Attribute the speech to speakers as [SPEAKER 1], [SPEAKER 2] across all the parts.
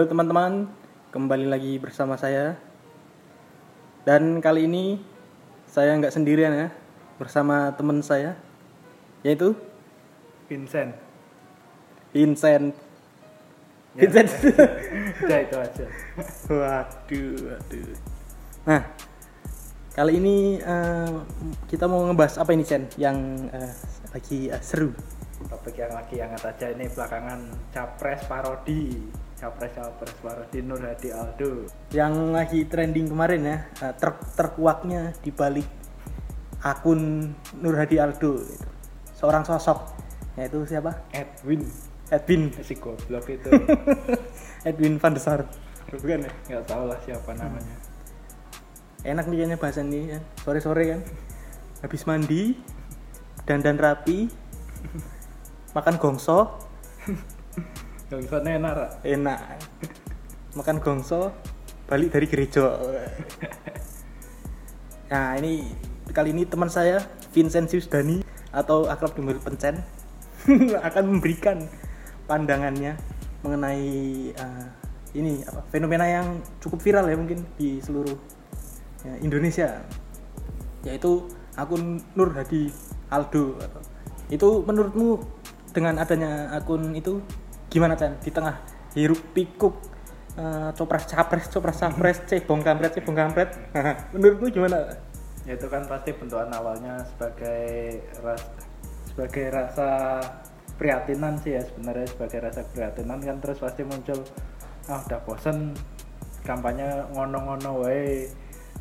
[SPEAKER 1] Halo teman-teman, kembali lagi bersama saya. Dan kali ini saya nggak sendirian ya, bersama teman saya, yaitu
[SPEAKER 2] Vincent.
[SPEAKER 1] Vincent.
[SPEAKER 2] Ya.
[SPEAKER 1] Vincent.
[SPEAKER 2] Udah itu aja.
[SPEAKER 1] waduh, waduh. Nah, kali ini eh, kita mau ngebahas apa ini Chen? Yang eh, lagi eh, seru.
[SPEAKER 2] Topik yang lagi hangat aja ini belakangan capres parodi. Capres capres parodi Nur Hadi Aldo.
[SPEAKER 1] Yang lagi trending kemarin ya, eh, ter terkuaknya di balik akun Nur Hadi Aldo itu. Seorang sosok yaitu siapa?
[SPEAKER 2] Edwin
[SPEAKER 1] Edwin
[SPEAKER 2] si goblok itu.
[SPEAKER 1] Edwin van der Sar. Bukan ya?
[SPEAKER 2] Nggak tahu lah siapa namanya.
[SPEAKER 1] Enak nih kayaknya bahasan ini kan. Sore-sore kan. Habis mandi, dandan rapi, makan gongso,
[SPEAKER 2] Yang sana enak Ra.
[SPEAKER 1] enak. Makan gongso, balik dari gereja. Nah, ini kali ini teman saya Vincentius Dani atau akrab dipanggil Pencen akan memberikan pandangannya mengenai eh, ini apa fenomena yang cukup viral ya mungkin di seluruh ya, Indonesia yaitu akun Nur Hadi Aldo itu menurutmu dengan adanya akun itu gimana Chan di tengah hiruk pikuk eh, copras capres copras capres cebong kampret cebong kampret. Menurutmu gimana?
[SPEAKER 2] Ya itu kan pasti bentukan awalnya sebagai ras sebagai rasa priatinan sih ya sebenarnya sebagai rasa priatinan kan terus pasti muncul ah udah bosen kampanye ngono-ngono wae.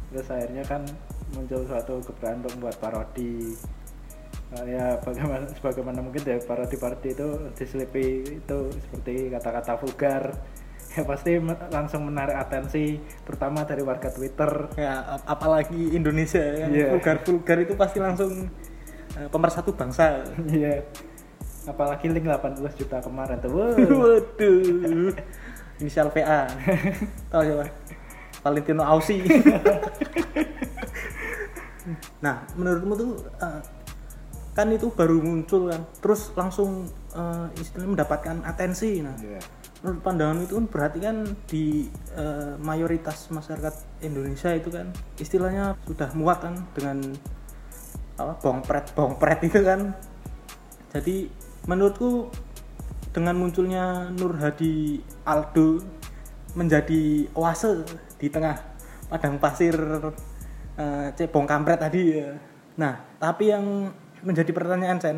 [SPEAKER 2] Terus akhirnya kan muncul suatu keberanian untuk membuat parodi Nah, ya bagaimana sebagaimana mungkin ya parodi-parodi itu diselipi itu seperti kata-kata vulgar ya pasti me- langsung menarik atensi terutama dari warga Twitter
[SPEAKER 1] ya ap- apalagi Indonesia yang
[SPEAKER 2] Iya.
[SPEAKER 1] vulgar vulgar itu pasti langsung eh, pemersatu bangsa
[SPEAKER 2] Iya. Apalagi link 18 juta kemarin tuh. Wow.
[SPEAKER 1] waduh inisial VA tahu siapa Valentino Ausi nah menurutmu tuh eh, kan itu baru muncul kan terus langsung eh, istilahnya mendapatkan atensi nah
[SPEAKER 2] Iya.
[SPEAKER 1] menurut pandangan itu kan berarti kan di eh, mayoritas masyarakat Indonesia itu kan istilahnya sudah muak kan dengan apa bongpret bongpret itu kan jadi menurutku dengan munculnya Nur Hadi Aldo menjadi oase di tengah padang pasir eh, cebong kampret tadi ya. nah tapi yang menjadi pertanyaan Sen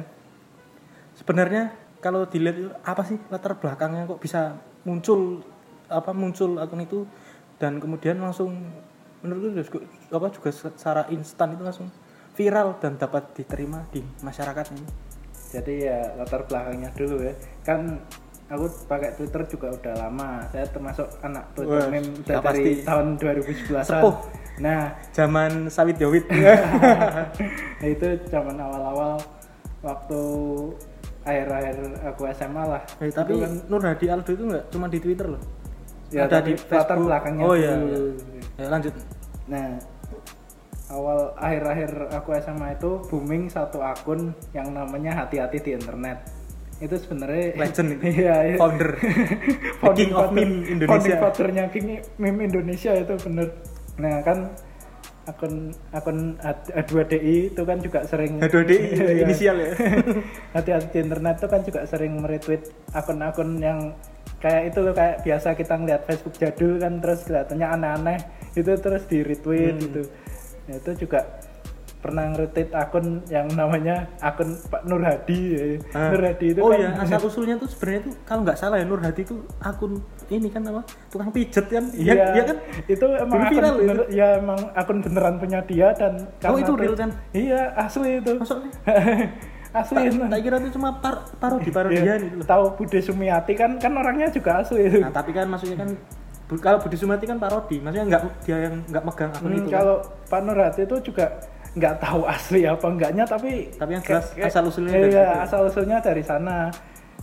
[SPEAKER 1] sebenarnya kalau dilihat apa sih latar belakangnya kok bisa muncul apa muncul akun itu dan kemudian langsung menurutku juga, apa juga secara instan itu langsung viral dan dapat diterima di masyarakat ini
[SPEAKER 2] Jadi ya latar belakangnya dulu ya. Kan aku pakai Twitter juga udah lama. Saya termasuk anak Twitter
[SPEAKER 1] Wah,
[SPEAKER 2] meme dari
[SPEAKER 1] pasti.
[SPEAKER 2] tahun 2011.
[SPEAKER 1] Sepuh.
[SPEAKER 2] Nah,
[SPEAKER 1] zaman sawit jawit
[SPEAKER 2] nah itu zaman awal-awal waktu akhir-akhir aku SMA lah.
[SPEAKER 1] Eh, tapi
[SPEAKER 2] Itu kan
[SPEAKER 1] Nur Hadi Aldo itu nggak cuma di Twitter loh
[SPEAKER 2] ya,
[SPEAKER 1] ada di
[SPEAKER 2] latar belakangnya
[SPEAKER 1] oh iya, iya. Ya, lanjut
[SPEAKER 2] Nah, awal akhir-akhir aku SMA itu booming satu akun yang namanya hati-hati di internet. Itu sebenarnya
[SPEAKER 1] Legend itu.
[SPEAKER 2] Iya, iya.
[SPEAKER 1] founder The King of Meme Indonesia.
[SPEAKER 2] Founding fathernya King Meme Indonesia itu bener. Nah, kan akun akun H2DI itu kan juga sering
[SPEAKER 1] H2DI
[SPEAKER 2] Iya.
[SPEAKER 1] inisial ya
[SPEAKER 2] hati-hati di internet itu kan juga sering meretweet akun-akun yang kayak itu loh kayak biasa kita ngeliat Facebook jadul kan terus kelihatannya aneh-aneh itu terus di retweet
[SPEAKER 1] Hmm.
[SPEAKER 2] gitu Nah, itu juga pernah nge-retweet akun yang namanya akun Pak Nur Hadi ya.
[SPEAKER 1] Ah.
[SPEAKER 2] Nur Hadi itu
[SPEAKER 1] oh
[SPEAKER 2] kan
[SPEAKER 1] iya asal usulnya tuh sebenarnya tuh kalau nggak salah ya Nur Hadi tuh akun ini kan apa tukang pijet kan iya
[SPEAKER 2] Iya,
[SPEAKER 1] iya kan
[SPEAKER 2] itu emang
[SPEAKER 1] Dulu
[SPEAKER 2] akun
[SPEAKER 1] viral
[SPEAKER 2] bener, ya emang akun beneran punya dia dan
[SPEAKER 1] Oh, itu real, Chan?
[SPEAKER 2] iya asli itu
[SPEAKER 1] maksudnya
[SPEAKER 2] asli
[SPEAKER 1] tak,
[SPEAKER 2] itu.
[SPEAKER 1] tak kira itu cuma par parodi
[SPEAKER 2] Iya,
[SPEAKER 1] parodian itu loh.
[SPEAKER 2] tahu Bude Sumiati kan kan orangnya juga asli itu
[SPEAKER 1] nah tapi kan maksudnya kan kalau Budi Sumati kan parodi maksudnya nggak dia yang nggak megang akun
[SPEAKER 2] Hmm,
[SPEAKER 1] itu kan.
[SPEAKER 2] kalau Pak Nur Hadi itu juga nggak tahu asli apa enggaknya tapi
[SPEAKER 1] Tapi yang jelas
[SPEAKER 2] kayak-
[SPEAKER 1] asal-usulnya
[SPEAKER 2] iya,
[SPEAKER 1] dari
[SPEAKER 2] asal usulnya dari sana.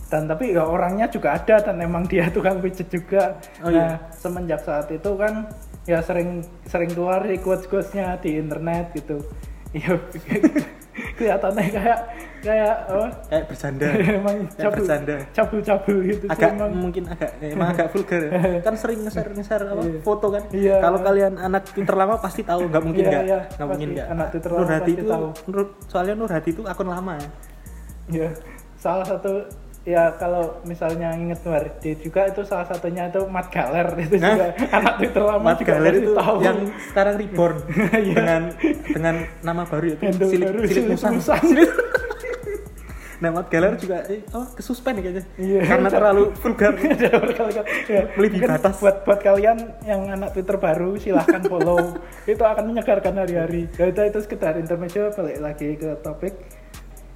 [SPEAKER 2] Dan tapi ya orangnya juga ada dan emang dia tukang pijet juga.
[SPEAKER 1] Oh,
[SPEAKER 2] nah
[SPEAKER 1] iya.
[SPEAKER 2] semenjak saat itu kan ya sering sering keluar di quotes quotesnya di internet gitu. Ya kelihatannya kayak kayak apa
[SPEAKER 1] kayak bercanda
[SPEAKER 2] emang
[SPEAKER 1] kayak
[SPEAKER 2] cabul
[SPEAKER 1] bercanda
[SPEAKER 2] cabul cabul gitu sih
[SPEAKER 1] agak
[SPEAKER 2] emang.
[SPEAKER 1] mungkin agak emang agak vulgar ya. kan sering nge-share apa
[SPEAKER 2] Iya.
[SPEAKER 1] foto kan
[SPEAKER 2] Iya.
[SPEAKER 1] kalau kalian anak Twitter lama pasti tahu nggak mungkin
[SPEAKER 2] Iya,
[SPEAKER 1] nggak
[SPEAKER 2] iya,
[SPEAKER 1] nggak mungkin nggak
[SPEAKER 2] Anak Twitter
[SPEAKER 1] Nur
[SPEAKER 2] pasti
[SPEAKER 1] itu
[SPEAKER 2] tahu.
[SPEAKER 1] menurut soalnya Nur Hadi itu akun lama ya
[SPEAKER 2] ya salah satu ya kalau misalnya inget Wardi juga itu salah satunya itu Mat Galer itu
[SPEAKER 1] Nah,
[SPEAKER 2] juga anak Twitter lama
[SPEAKER 1] Mat
[SPEAKER 2] juga
[SPEAKER 1] Galer itu
[SPEAKER 2] tahu.
[SPEAKER 1] yang sekarang reborn
[SPEAKER 2] Iya.
[SPEAKER 1] dengan dengan nama baru itu
[SPEAKER 2] Handle
[SPEAKER 1] Silik,
[SPEAKER 2] baru,
[SPEAKER 1] Silik Musang. Nah, Mat Galer juga eh, oh, kesuspend nih kayaknya.
[SPEAKER 2] Iya.
[SPEAKER 1] Karena terlalu vulgar.
[SPEAKER 2] Ya,
[SPEAKER 1] Melebihi batas.
[SPEAKER 2] Buat buat kalian yang anak Twitter baru silahkan follow. itu akan menyegarkan hari-hari. Ya itu itu sekedar intermezzo balik lagi ke topik.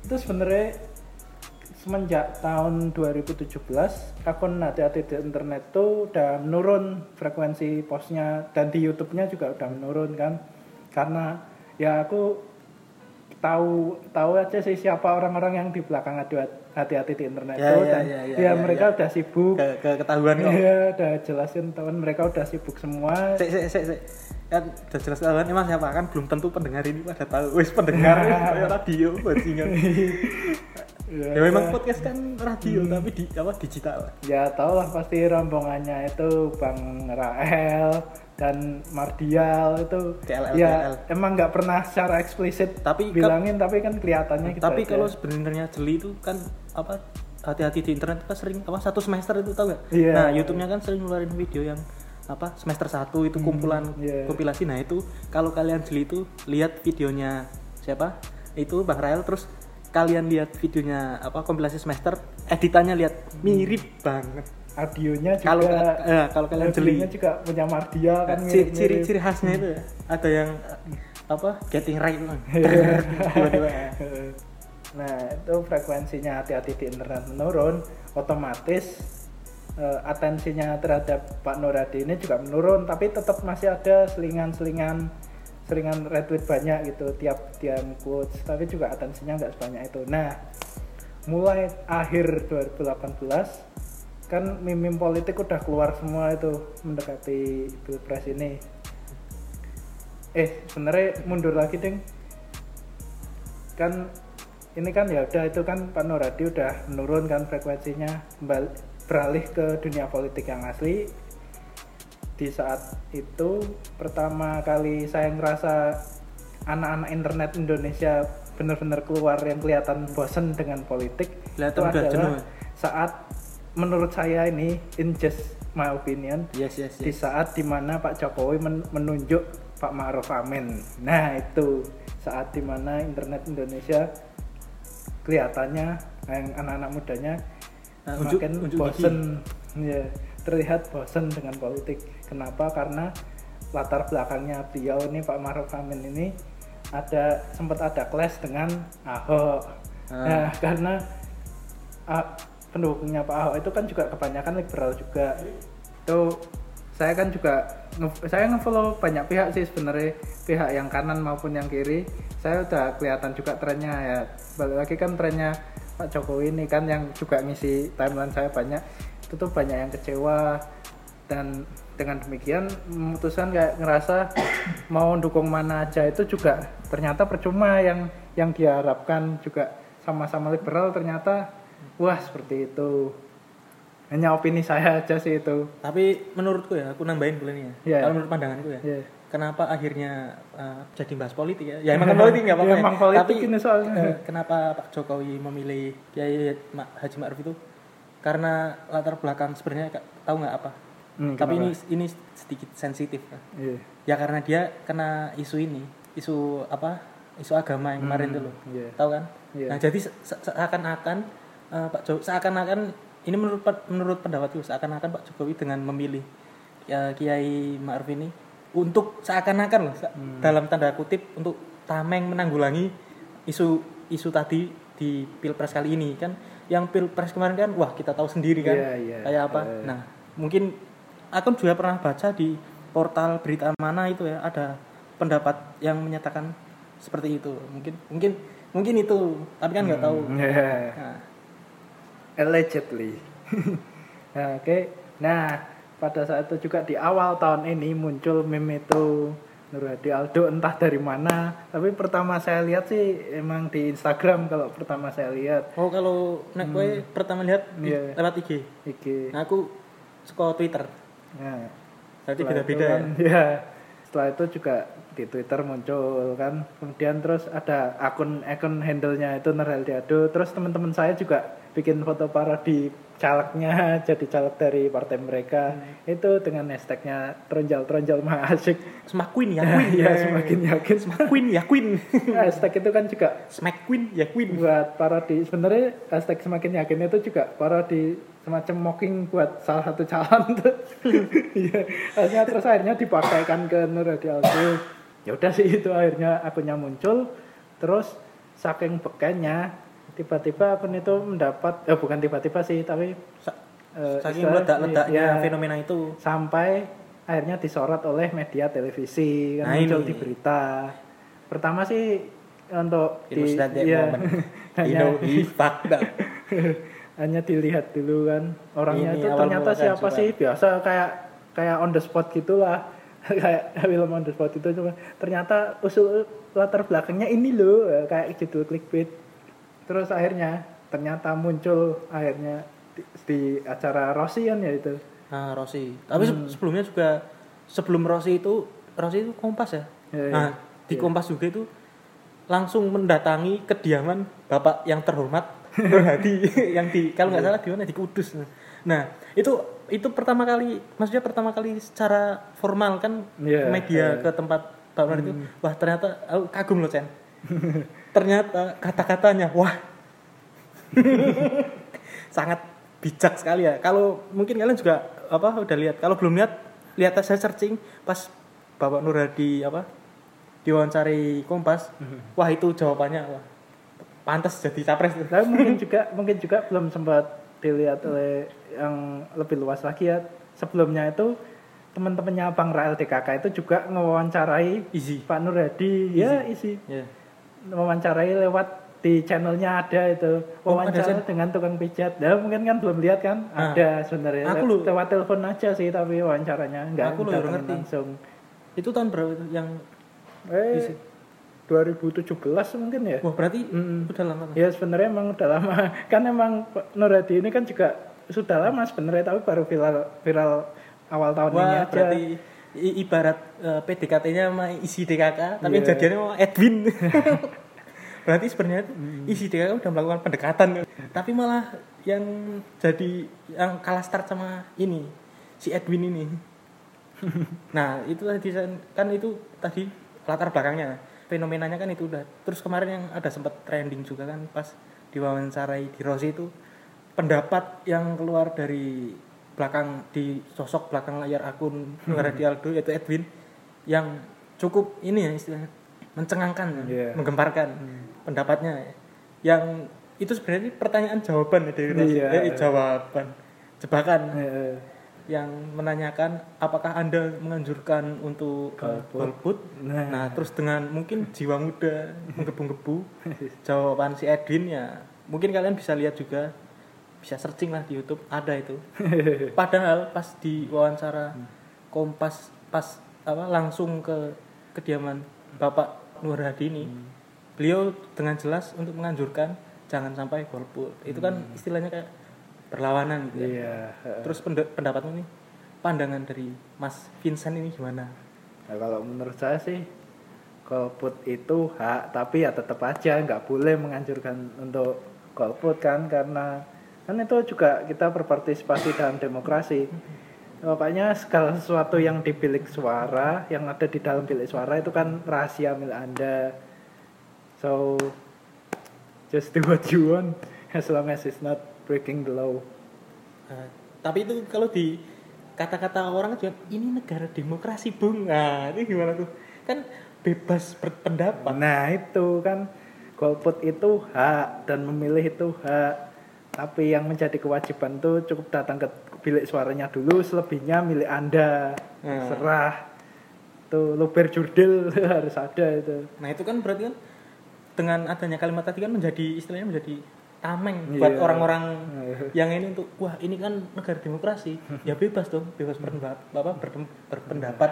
[SPEAKER 2] Itu sebenarnya semenjak tahun 2017 akun hati-hati di internet tuh udah menurun frekuensi postnya dan di YouTube-nya juga udah menurun kan karena ya aku tahu tahu aja sih siapa orang-orang yang di belakang hati- hati-hati di internet
[SPEAKER 1] Ya,
[SPEAKER 2] tuh
[SPEAKER 1] ya,
[SPEAKER 2] dan
[SPEAKER 1] ya, ya,
[SPEAKER 2] ya,
[SPEAKER 1] ya,
[SPEAKER 2] mereka
[SPEAKER 1] ya.
[SPEAKER 2] udah sibuk
[SPEAKER 1] Ke, ke ketahuan kok.
[SPEAKER 2] Iya, udah jelasin teman mereka udah sibuk semua.
[SPEAKER 1] Sik, sik, sik, sik. Kan udah jelas ketahuan emang siapa kan belum tentu pendengar ini pada tahu. Wis pendengar kayak radio bajingan. Ya memang podcast kan radio tapi di apa digital.
[SPEAKER 2] Ya tau lah pasti rombongannya itu Bang Rael dan Mardial itu
[SPEAKER 1] CLL,
[SPEAKER 2] ya
[SPEAKER 1] CLL.
[SPEAKER 2] emang nggak pernah secara eksplisit
[SPEAKER 1] Tapi
[SPEAKER 2] bilangin tapi kan kelihatannya gitu
[SPEAKER 1] tapi
[SPEAKER 2] aja.
[SPEAKER 1] kalau sebenarnya jeli itu kan apa hati-hati di internet kan sering apa satu semester itu tau gak?
[SPEAKER 2] Iya.
[SPEAKER 1] Nah YouTube-nya kan sering ngeluarin video yang apa semester satu itu kumpulan
[SPEAKER 2] iya.
[SPEAKER 1] kompilasi. Nah itu kalau kalian jeli itu lihat videonya siapa? Itu Bang Rael terus kalian lihat videonya apa kompilasi semester editannya lihat mirip banget.
[SPEAKER 2] audionya juga
[SPEAKER 1] Kalau eh, kalau kalian jeli
[SPEAKER 2] juga punya Mardial kan
[SPEAKER 1] ciri,
[SPEAKER 2] mirip-mirip.
[SPEAKER 1] ciri ciri khasnya itu ya ada yang apa getting right
[SPEAKER 2] Iya.
[SPEAKER 1] tiba-tiba
[SPEAKER 2] Nah, itu frekuensinya hati-hati di internet menurun, otomatis eh, atensinya terhadap Pak Nur Hadi ini juga menurun, tapi tetap masih ada selingan-selingan selingan retweet banyak gitu tiap tiap quotes, tapi juga atensinya nggak sebanyak itu. Nah, mulai akhir 2018 kan meme politik udah keluar semua itu mendekati pilpres ini. Eh, sebenarnya mundur lagi ding kan ini kan ya udah itu kan Pak Nuradi udah menurun kan frekuensinya beralih ke dunia politik yang asli di saat itu pertama kali saya ngerasa anak-anak internet Indonesia benar-benar keluar yang kelihatan bosen dengan politik
[SPEAKER 1] Kelihatan
[SPEAKER 2] itu adalah
[SPEAKER 1] jenuh ya?
[SPEAKER 2] saat menurut saya ini in just my opinion
[SPEAKER 1] yes yes
[SPEAKER 2] di
[SPEAKER 1] yes
[SPEAKER 2] saat di mana Pak Jokowi men- menunjuk Pak Ma'ruf Amin. Nah itu saat di mana internet Indonesia kelihatannya yang anak-anak mudanya
[SPEAKER 1] Nah, unjuk-
[SPEAKER 2] makin
[SPEAKER 1] unjuk
[SPEAKER 2] bosen, ya, terlihat bosen dengan politik. Kenapa? Karena latar belakangnya beliau ini Pak Ma'ruf Amin ini ada sempat ada clash dengan Ahok.
[SPEAKER 1] Ah.
[SPEAKER 2] Nah, karena ah, pendukungnya Pak Ahok itu kan juga kebanyakan liberal juga. Itu saya kan juga saya ngefollow banyak pihak sih sebenarnya pihak yang kanan maupun yang kiri. Saya udah kelihatan juga trennya ya. Balik lagi kan trennya Pak Jokowi ini kan yang juga ngisi timeline saya banyak. Itu tuh banyak yang kecewa dan dengan demikian memutuskan kayak ngerasa mau dukung mana aja itu juga ternyata percuma yang yang diharapkan juga sama-sama liberal ternyata wah seperti itu. Hanya opini saya aja sih itu.
[SPEAKER 1] Tapi menurutku ya aku nambahin boleh nih ya.
[SPEAKER 2] Iya.
[SPEAKER 1] kalau menurut pandanganku ya
[SPEAKER 2] Iya.
[SPEAKER 1] kenapa akhirnya uh, jadi bahas politik ya? Ya emang kan politik nggak apa-apa
[SPEAKER 2] Ya, emang politik
[SPEAKER 1] tapi
[SPEAKER 2] ini soalnya.
[SPEAKER 1] eh, kenapa Pak Jokowi memilih Kiai Haji Ma'ruf itu? Karena latar belakang sebenarnya tahu nggak apa
[SPEAKER 2] Hmm,
[SPEAKER 1] tapi ini
[SPEAKER 2] kenapa?
[SPEAKER 1] ini sedikit sensitif ya.
[SPEAKER 2] Iya.
[SPEAKER 1] ya karena dia kena isu ini isu apa isu agama yang kemarin
[SPEAKER 2] Hmm,
[SPEAKER 1] itu loh
[SPEAKER 2] iya.
[SPEAKER 1] tahu kan
[SPEAKER 2] Iya.
[SPEAKER 1] nah jadi se- se- seakan-akan eh, Pak Jokowi seakan-akan ini menurut menurut pendapatku seakan-akan Pak Jokowi dengan memilih ya, Kiai Ma'ruf ini untuk seakan-akan loh se-
[SPEAKER 2] Hmm.
[SPEAKER 1] dalam tanda kutip untuk tameng menanggulangi isu isu tadi di pilpres kali ini kan yang pilpres kemarin kan wah kita tahu sendiri kan
[SPEAKER 2] Iya, iya.
[SPEAKER 1] kayak apa
[SPEAKER 2] Eh.
[SPEAKER 1] nah mungkin aku juga pernah baca di portal berita mana itu ya ada pendapat yang menyatakan seperti itu mungkin mungkin mungkin itu tapi kan nggak tahu
[SPEAKER 2] Iya.
[SPEAKER 1] nah,
[SPEAKER 2] allegedly. nah, oke. Nah, pada saat itu juga di awal tahun ini muncul meme itu Nur Hadi Aldo entah dari mana tapi pertama saya lihat sih emang di Instagram kalau pertama saya lihat
[SPEAKER 1] Oh kalau nek kowe pertama lihat
[SPEAKER 2] Iya.
[SPEAKER 1] lewat IG.
[SPEAKER 2] iki
[SPEAKER 1] Nah, aku suka Twitter.
[SPEAKER 2] Nah, setelah itu
[SPEAKER 1] beda-beda ya.
[SPEAKER 2] kan, ya. Setelah itu juga di Twitter muncul kan. Kemudian terus ada akun akun handle-nya itu Nur Hadi Aldo terus teman-teman saya juga bikin foto parodi calegnya jadi caleg dari partai mereka. Itu dengan hashtagnya tronjol-tronjol mah asik.
[SPEAKER 1] Smack Queen ya Queen.
[SPEAKER 2] ya semakin yakin.
[SPEAKER 1] Smack Queen ya Queen.
[SPEAKER 2] hashtag itu kan juga
[SPEAKER 1] Smack Queen ya Queen.
[SPEAKER 2] buat parodi sebenarnya hashtag semakin yakin itu juga parodi semacam mocking buat salah satu calon. Tuh iya akhirnya terus akhirnya dipakaikan ke Nur Hadi Aldo ya udah sih itu akhirnya akunnya muncul. Terus saking bekennya tiba-tiba akun itu mendapat eh bukan tiba-tiba sih tapi
[SPEAKER 1] Sa-
[SPEAKER 2] eh,
[SPEAKER 1] Saking meledak-ledaknya
[SPEAKER 2] iya,
[SPEAKER 1] fenomena itu.
[SPEAKER 2] sampai akhirnya disorot oleh media televisi kan
[SPEAKER 1] Nah,
[SPEAKER 2] muncul
[SPEAKER 1] ini.
[SPEAKER 2] di berita pertama sih untuk
[SPEAKER 1] It
[SPEAKER 2] di.
[SPEAKER 1] You
[SPEAKER 2] hanya,
[SPEAKER 1] up.
[SPEAKER 2] hanya dilihat dulu kan orangnya
[SPEAKER 1] Ini
[SPEAKER 2] itu ternyata
[SPEAKER 1] mula
[SPEAKER 2] siapa
[SPEAKER 1] kehancuran.
[SPEAKER 2] sih biasa kayak kayak on the spot gitulah kayak film on the spot itu cuma ternyata usul latar belakangnya ini loh kayak judul clickbait terus akhirnya ternyata muncul akhirnya di, di acara Rossi kan ya itu
[SPEAKER 1] Nah, Rossi. Tapi
[SPEAKER 2] Hmm.
[SPEAKER 1] se- sebelumnya juga sebelum Rossi itu Rossi itu Kompas ya.
[SPEAKER 2] Iya, iya.
[SPEAKER 1] Nah, di
[SPEAKER 2] Iya.
[SPEAKER 1] Kompas juga itu langsung mendatangi kediaman Bapak yang terhormat Nur Hadi yang di kalau nggak salah di mana di Kudus. Nah, itu itu pertama kali maksudnya pertama kali secara formal kan
[SPEAKER 2] Iya,
[SPEAKER 1] media
[SPEAKER 2] iya.
[SPEAKER 1] ke tempat Pak Nur itu wah ternyata aku kagum loh Chen. ternyata kata-katanya wah sangat bijak sekali ya. Kalau mungkin kalian juga apa udah lihat. Kalau belum lihat, lihat saya searching pas Bapak Nur Hadi apa diwawancari Kompas. Wah itu jawabannya wah pantas jadi capres.
[SPEAKER 2] tapi mungkin juga mungkin juga belum sempat dilihat oleh yang lebih luas lagi ya sebelumnya itu teman-temannya Bang Rael DKK itu juga ngewawancarai
[SPEAKER 1] Easy.
[SPEAKER 2] Pak Nur Hadi ya isi
[SPEAKER 1] Ya.
[SPEAKER 2] Mewawancarai lewat di channelnya ada itu
[SPEAKER 1] Oh,
[SPEAKER 2] wawancara
[SPEAKER 1] Cen?
[SPEAKER 2] dengan tukang pijat ya mungkin kan belum lihat kan
[SPEAKER 1] Ah.
[SPEAKER 2] ada sebenarnya
[SPEAKER 1] Aku lu-
[SPEAKER 2] lewat telepon aja sih tapi wawancaranya enggak
[SPEAKER 1] Aku lu ngerti.
[SPEAKER 2] langsung
[SPEAKER 1] Itu tahun berapa itu yang
[SPEAKER 2] eh
[SPEAKER 1] Isi.
[SPEAKER 2] 2017 mungkin ya
[SPEAKER 1] wah berarti
[SPEAKER 2] Mm.
[SPEAKER 1] udah lama.
[SPEAKER 2] Ya sebenarnya emang udah lama. Kan emang Pak Nur Hadi ini kan juga sudah lama sebenarnya tapi baru viral viral awal tahun ini
[SPEAKER 1] Wah,
[SPEAKER 2] aja.
[SPEAKER 1] berarti i- ibarat eh, PDKT-nya sama isi DKK, tapi yang
[SPEAKER 2] Iya.
[SPEAKER 1] jadiannya sama Edwin. berarti sebenarnya itu isi DKK udah melakukan pendekatan, tapi malah yang jadi yang kalah start sama ini si Edwin ini. nah, itu tadi kan itu tadi latar belakangnya. Fenomenanya kan itu udah. Terus kemarin yang ada sempat trending juga kan pas diwawancarai di Rossi itu pendapat yang keluar dari belakang di sosok belakang layar akun Nur Hadi Aldo yaitu Edwin yang cukup ini ya istilahnya mencengangkan
[SPEAKER 2] Iya.
[SPEAKER 1] menggemparkan pendapatnya. Yang itu sebenarnya pertanyaan jawaban ya dari
[SPEAKER 2] Iya.
[SPEAKER 1] Eh, jawaban jebakan.
[SPEAKER 2] Eh,
[SPEAKER 1] yang menanyakan apakah anda menganjurkan untuk uh, golput?
[SPEAKER 2] Nah.
[SPEAKER 1] nah terus dengan mungkin jiwa muda menggebu-gebu jawaban si Edwin ya mungkin kalian bisa lihat juga bisa searching lah di YouTube ada itu padahal pas di wawancara Kompas pas apa langsung ke kediaman Bapak Nur Hadi ini beliau dengan jelas untuk menganjurkan jangan sampai golput itu kan istilahnya kayak berlawanan gitu ya.
[SPEAKER 2] Iya.
[SPEAKER 1] Terus penda- pendapatmu nih, pandangan dari Mas Vincent ini gimana?
[SPEAKER 2] Nah, kalau menurut saya sih golput itu hak tapi ya tetap aja nggak boleh menganjurkan untuk golput kan karena kan itu juga kita berpartisipasi dalam demokrasi Makanya segala sesuatu yang di bilik suara, yang ada di dalam bilik suara itu kan rahasia milik Anda. So, just do what you want as long as it's not breaking the law.
[SPEAKER 1] Nah, tapi itu kalau di kata-kata orang juga ini negara demokrasi bung nah ini gimana tuh kan bebas berpendapat
[SPEAKER 2] Nah itu kan golput itu hak dan memilih itu hak. Tapi yang menjadi kewajiban tuh cukup datang ke bilik suaranya dulu, selebihnya milik Anda.
[SPEAKER 1] Hmm.
[SPEAKER 2] Serah. Tuh luber jurdil harus ada itu.
[SPEAKER 1] nah itu kan berarti kan dengan adanya kalimat tadi kan menjadi istilahnya menjadi tameng
[SPEAKER 2] Iya.
[SPEAKER 1] buat orang-orang yang ini untuk wah ini kan negara demokrasi ya bebas dong bebas berpendapat bapak berpendapat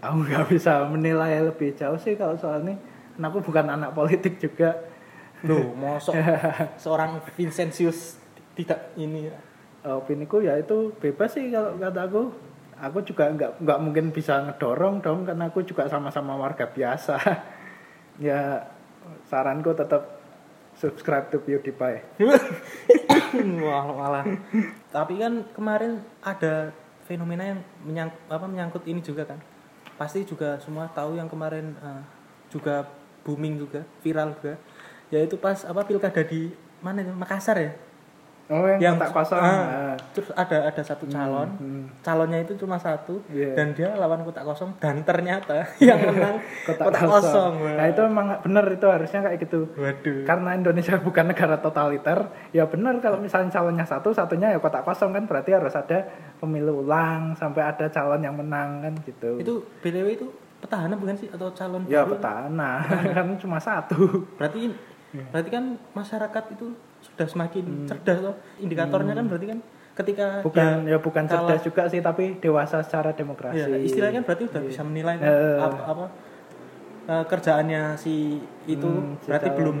[SPEAKER 2] aku nggak bisa menilai lebih jauh sih kalau soal ini karena aku bukan anak politik juga
[SPEAKER 1] Loh, mosok seorang Vincentius tidak ini
[SPEAKER 2] opiniku ya itu bebas sih kalau kata aku aku juga nggak nggak mungkin bisa ngedorong dong karena aku juga sama-sama warga biasa ya saranku tetap subscribe to PewDiePie
[SPEAKER 1] Wah, malah. Tapi kan kemarin ada fenomena yang menyang, apa, menyangkut ini juga kan. Pasti juga semua tahu yang kemarin eh, juga booming juga, viral juga. Yaitu pas apa pilkada di mana itu? Makassar ya?
[SPEAKER 2] oh yang, kotak kosong
[SPEAKER 1] ah,
[SPEAKER 2] Ah.
[SPEAKER 1] terus ada ada satu calon
[SPEAKER 2] hmm.
[SPEAKER 1] calonnya itu cuma satu
[SPEAKER 2] Iya.
[SPEAKER 1] dan dia lawan kotak kosong dan ternyata yang menang
[SPEAKER 2] kotak,
[SPEAKER 1] kotak,
[SPEAKER 2] kosong.
[SPEAKER 1] kosong.
[SPEAKER 2] Nah itu emang bener itu harusnya kayak gitu.
[SPEAKER 1] waduh
[SPEAKER 2] Karena Indonesia bukan negara totaliter, ya bener kalau misalnya calonnya satu, satunya ya kotak kosong kan berarti harus ada pemilu ulang sampai ada calon yang menang kan gitu.
[SPEAKER 1] itu btw itu petahana bukan sih atau calon
[SPEAKER 2] ya petahana kan cuma satu.
[SPEAKER 1] berarti berarti kan masyarakat itu sudah semakin cerdas loh indikatornya kan berarti kan ketika
[SPEAKER 2] Bukan
[SPEAKER 1] dia
[SPEAKER 2] ya bukan
[SPEAKER 1] kalah-
[SPEAKER 2] cerdas juga sih tapi dewasa secara demokrasi.
[SPEAKER 1] ya, istilahnya kan berarti udah bisa menilai kan
[SPEAKER 2] Eh.
[SPEAKER 1] apa, apa eh, kerjaannya si itu
[SPEAKER 2] Hmm,
[SPEAKER 1] berarti belum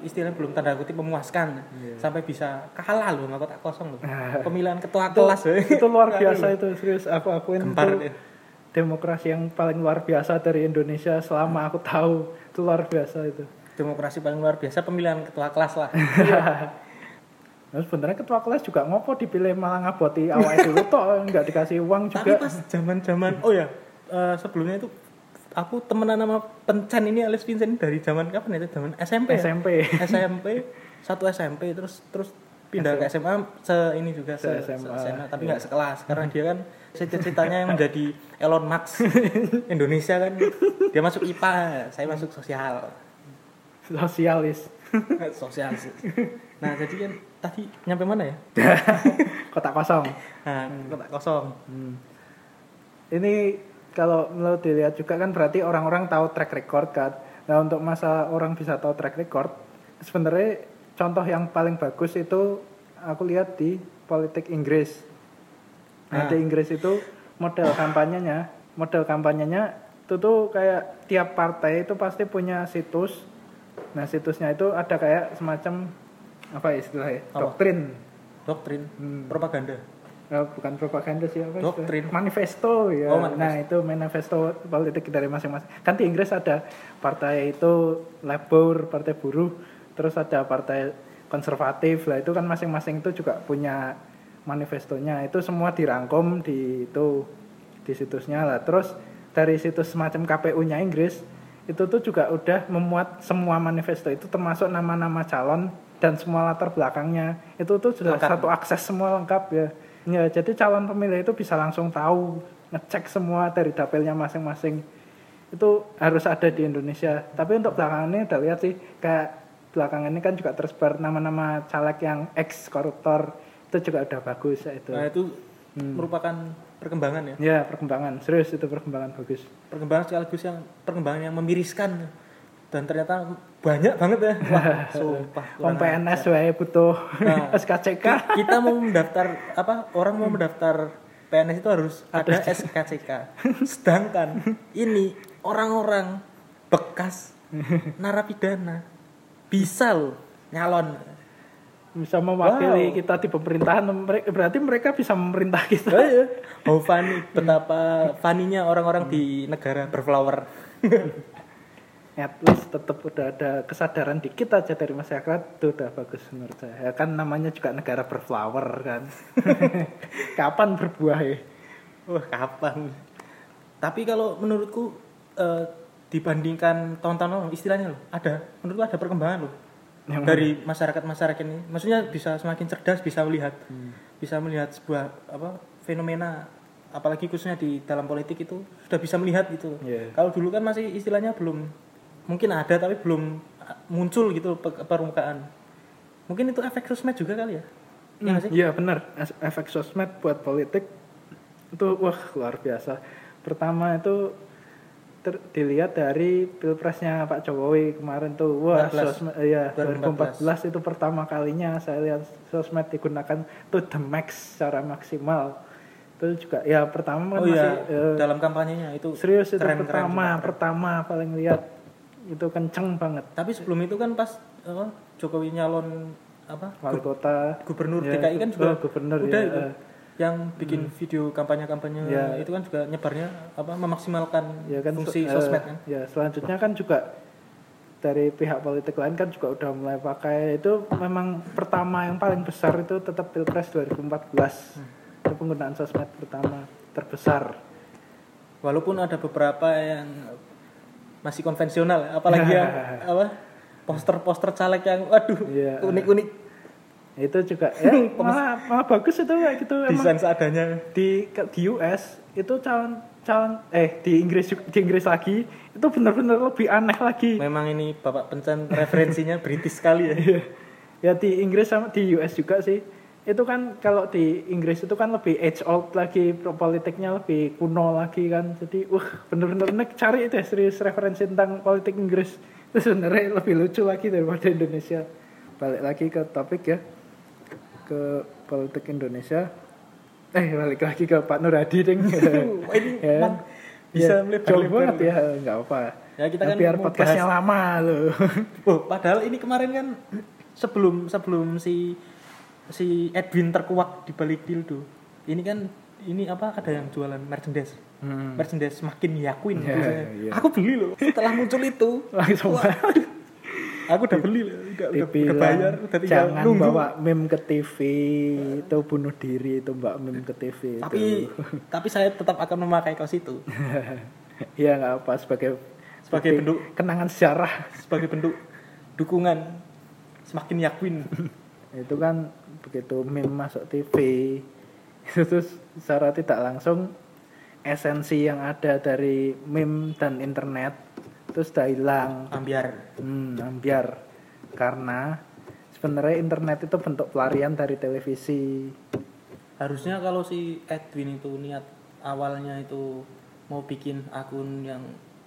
[SPEAKER 1] istilahnya belum tanda kutip memuaskan
[SPEAKER 2] Iya.
[SPEAKER 1] sampai bisa kalah loh nggak kotak kosong loh. Pemilihan ketua
[SPEAKER 2] itu,
[SPEAKER 1] kelas loh.
[SPEAKER 2] itu luar biasa itu serius. Aku akuin
[SPEAKER 1] Gempar
[SPEAKER 2] itu demokrasi yang paling luar biasa dari Indonesia selama aku tahu. Itu luar biasa itu.
[SPEAKER 1] Demokrasi paling luar biasa pemilihan ketua kelas lah
[SPEAKER 2] Nah, sebenarnya ketua kelas juga ngopo dipilih malah ngaboti awal dulu toh nggak dikasih uang
[SPEAKER 1] tapi
[SPEAKER 2] juga.
[SPEAKER 1] pas zaman zaman oh ya eh, sebelumnya itu aku temenan sama pencan ini Alice Vincent dari zaman kapan itu zaman SMP ya?
[SPEAKER 2] SMP.
[SPEAKER 1] SMP satu SMP terus terus pindah ke SMA se ini juga se,
[SPEAKER 2] Se
[SPEAKER 1] se-
[SPEAKER 2] SMA.
[SPEAKER 1] SMA, tapi nggak sekelas karena dia kan cita-citanya yang menjadi Elon Musk Indonesia kan dia masuk IPA saya masuk sosial
[SPEAKER 2] Sosialis.
[SPEAKER 1] sosial sih. nah jadi kan tadi nyampe mana ya
[SPEAKER 2] Kotak kosong.
[SPEAKER 1] nah kotak kosong
[SPEAKER 2] Hmm. Ini kalau lo dilihat juga kan berarti orang-orang tahu track record kan. Nah untuk masa orang bisa tahu track record, sebenarnya contoh yang paling bagus itu aku lihat di politik Inggris. Nah,
[SPEAKER 1] Ah.
[SPEAKER 2] di Inggris itu model kampanyenya, model kampanyenya itu tuh kayak tiap partai itu pasti punya situs. Nah situsnya itu ada kayak semacam apa istilahnya
[SPEAKER 1] Apa?
[SPEAKER 2] doktrin
[SPEAKER 1] doktrin
[SPEAKER 2] Hmm.
[SPEAKER 1] propaganda
[SPEAKER 2] Eh, bukan propaganda sih apa?
[SPEAKER 1] Doktrin.
[SPEAKER 2] manifesto ya
[SPEAKER 1] Oh, manifesto.
[SPEAKER 2] nah itu manifesto politik dari masing-masing kan di Inggris ada partai itu Labour partai buruh terus ada partai konservatif lah itu kan masing-masing itu juga punya manifestonya itu semua dirangkum di itu di situsnya lah terus dari situs semacam KPU-nya Inggris itu tuh juga udah memuat semua manifesto itu termasuk nama-nama calon dan semua latar belakangnya. Itu tuh sudah
[SPEAKER 1] Lengkap.
[SPEAKER 2] satu akses semua lengkap ya. Ya jadi calon pemilih itu bisa langsung tahu ngecek semua dari dapilnya masing-masing. Itu harus ada di Indonesia. Tapi untuk belakangan ini udah lihat sih kayak belakangan ini kan juga tersebar nama-nama caleg yang ex koruptor itu juga udah bagus ya itu.
[SPEAKER 1] Nah itu
[SPEAKER 2] Hmm.
[SPEAKER 1] merupakan perkembangan ya?
[SPEAKER 2] Ya perkembangan. Serius itu perkembangan bagus.
[SPEAKER 1] Perkembangan sekaligus yang perkembangan yang memiriskan. Dan ternyata banyak banget ya. Wah sumpah kurang
[SPEAKER 2] PNS wae butuh
[SPEAKER 1] Nah.
[SPEAKER 2] SKCK
[SPEAKER 1] kita mau mendaftar apa orang mau mendaftar PNS itu harus ada SKCK sedangkan ini orang-orang bekas narapidana bisa loh nyalon
[SPEAKER 2] bisa mewakili
[SPEAKER 1] Wow.
[SPEAKER 2] kita di pemerintahan berarti mereka bisa memerintah kita.
[SPEAKER 1] Oh, iya. oh funny betapa funny-nya orang-orang di negara berflower.
[SPEAKER 2] At least tetap udah ada kesadaran dikit aja dari masyarakat itu udah bagus menurut saya. Ya kan namanya juga negara berflower kan. Kapan berbuah ya?
[SPEAKER 1] Wah kapan? Tapi kalau menurutku eh, dibandingkan tahun-tahun lalu istilahnya loh ada menurutku ada perkembangan loh
[SPEAKER 2] Yang
[SPEAKER 1] dari masyarakat masyarakat ini maksudnya bisa semakin cerdas bisa melihat
[SPEAKER 2] Hmm.
[SPEAKER 1] bisa melihat sebuah apa fenomena apalagi khususnya di dalam politik itu sudah bisa melihat gitu
[SPEAKER 2] Iya.
[SPEAKER 1] kalau dulu kan masih istilahnya belum mungkin ada tapi belum uh, muncul gitu pe- permukaan mungkin itu efek sosmed juga kali ya Iya sih?
[SPEAKER 2] Iya benar, efek sosmed buat politik itu wah luar biasa. Pertama itu ter- dilihat dari pilpresnya Pak Jokowi kemarin tuh, wah
[SPEAKER 1] 14.
[SPEAKER 2] sosmed, iya
[SPEAKER 1] 2014.
[SPEAKER 2] 2014 itu pertama kalinya saya lihat sosmed digunakan to the max secara maksimal. itu juga ya pertama kan
[SPEAKER 1] oh
[SPEAKER 2] masih
[SPEAKER 1] iya
[SPEAKER 2] eh,
[SPEAKER 1] dalam kampanyenya itu
[SPEAKER 2] serius itu
[SPEAKER 1] keren,
[SPEAKER 2] pertama
[SPEAKER 1] keren.
[SPEAKER 2] pertama paling lihat itu kenceng banget
[SPEAKER 1] tapi sebelum itu kan pas apa, Jokowi nyalon apa
[SPEAKER 2] wali kota
[SPEAKER 1] gubernur
[SPEAKER 2] Ya,
[SPEAKER 1] DKI kan juga
[SPEAKER 2] oh, gubernur,
[SPEAKER 1] udah
[SPEAKER 2] ya.
[SPEAKER 1] itu yang bikin video kampanye-kampanye
[SPEAKER 2] Ya.
[SPEAKER 1] itu kan juga nyebarnya apa memaksimalkan
[SPEAKER 2] ya kan
[SPEAKER 1] fungsi
[SPEAKER 2] eh,
[SPEAKER 1] sosmed kan?
[SPEAKER 2] ya selanjutnya kan juga dari pihak politik lain kan juga udah mulai pakai. Itu memang pertama yang paling besar itu tetap pilpres 2014 itu penggunaan sosmed pertama terbesar.
[SPEAKER 1] Walaupun ada beberapa yang masih konvensional apalagi yang apa poster-poster caleg yang waduh
[SPEAKER 2] Iya.
[SPEAKER 1] unik-unik
[SPEAKER 2] itu juga ya malah, malah bagus itu kayak gitu emang.
[SPEAKER 1] desain seadanya.
[SPEAKER 2] Di di US itu calon calon eh di Inggris di Inggris lagi itu benar-benar lebih aneh lagi.
[SPEAKER 1] Memang ini bapak pencen referensinya British sekali ya.
[SPEAKER 2] Ya di Inggris sama di US juga sih. Itu kan kalau di Inggris itu kan lebih age old lagi politiknya lebih kuno lagi kan. Jadi wah bener-bener nek cari itu ya, serius referensi tentang politik Inggris. Itu sebenarnya lebih lucu lagi daripada Indonesia. Balik lagi ke topik ya ke politik Indonesia eh balik lagi ke Pak Nur Hadi ding
[SPEAKER 1] ini
[SPEAKER 2] Ya.
[SPEAKER 1] bisa
[SPEAKER 2] Ya,
[SPEAKER 1] melebar
[SPEAKER 2] jauh banget ya nggak apa
[SPEAKER 1] Ya, kita kan
[SPEAKER 2] biar podcastnya
[SPEAKER 1] bahas-
[SPEAKER 2] lama loh
[SPEAKER 1] Oh, padahal ini kemarin kan sebelum sebelum si si Edwin terkuak di balik dildo. Ini kan ini apa ada yang jualan merchandise.
[SPEAKER 2] Hmm.
[SPEAKER 1] Merchandise makin yakin.
[SPEAKER 2] Ya,
[SPEAKER 1] tulisannya.
[SPEAKER 2] iya.
[SPEAKER 1] Aku beli loh. Setelah muncul itu,
[SPEAKER 2] langsung
[SPEAKER 1] wah, aku udah beli. Udah, udah, udah
[SPEAKER 2] dibilang
[SPEAKER 1] bayar, udah tinggal
[SPEAKER 2] jangan
[SPEAKER 1] nunggu.
[SPEAKER 2] bawa meme ke TV itu bunuh diri itu mbak meme ke TV
[SPEAKER 1] Tapi
[SPEAKER 2] itu.
[SPEAKER 1] tapi saya tetap akan memakai kaos itu
[SPEAKER 2] ya nggak apa sebagai
[SPEAKER 1] Sebagai bentuk-
[SPEAKER 2] kenangan sejarah
[SPEAKER 1] sebagai bentuk dukungan semakin yakin.
[SPEAKER 2] itu kan begitu meme masuk TV itu terus secara tidak langsung esensi yang ada dari meme dan internet terus udah hilang
[SPEAKER 1] Ambiar.
[SPEAKER 2] Hmm, ambiar. Karena sebenarnya internet itu bentuk pelarian dari televisi.
[SPEAKER 1] Harusnya kalau si Edwin itu niat awalnya itu mau bikin akun yang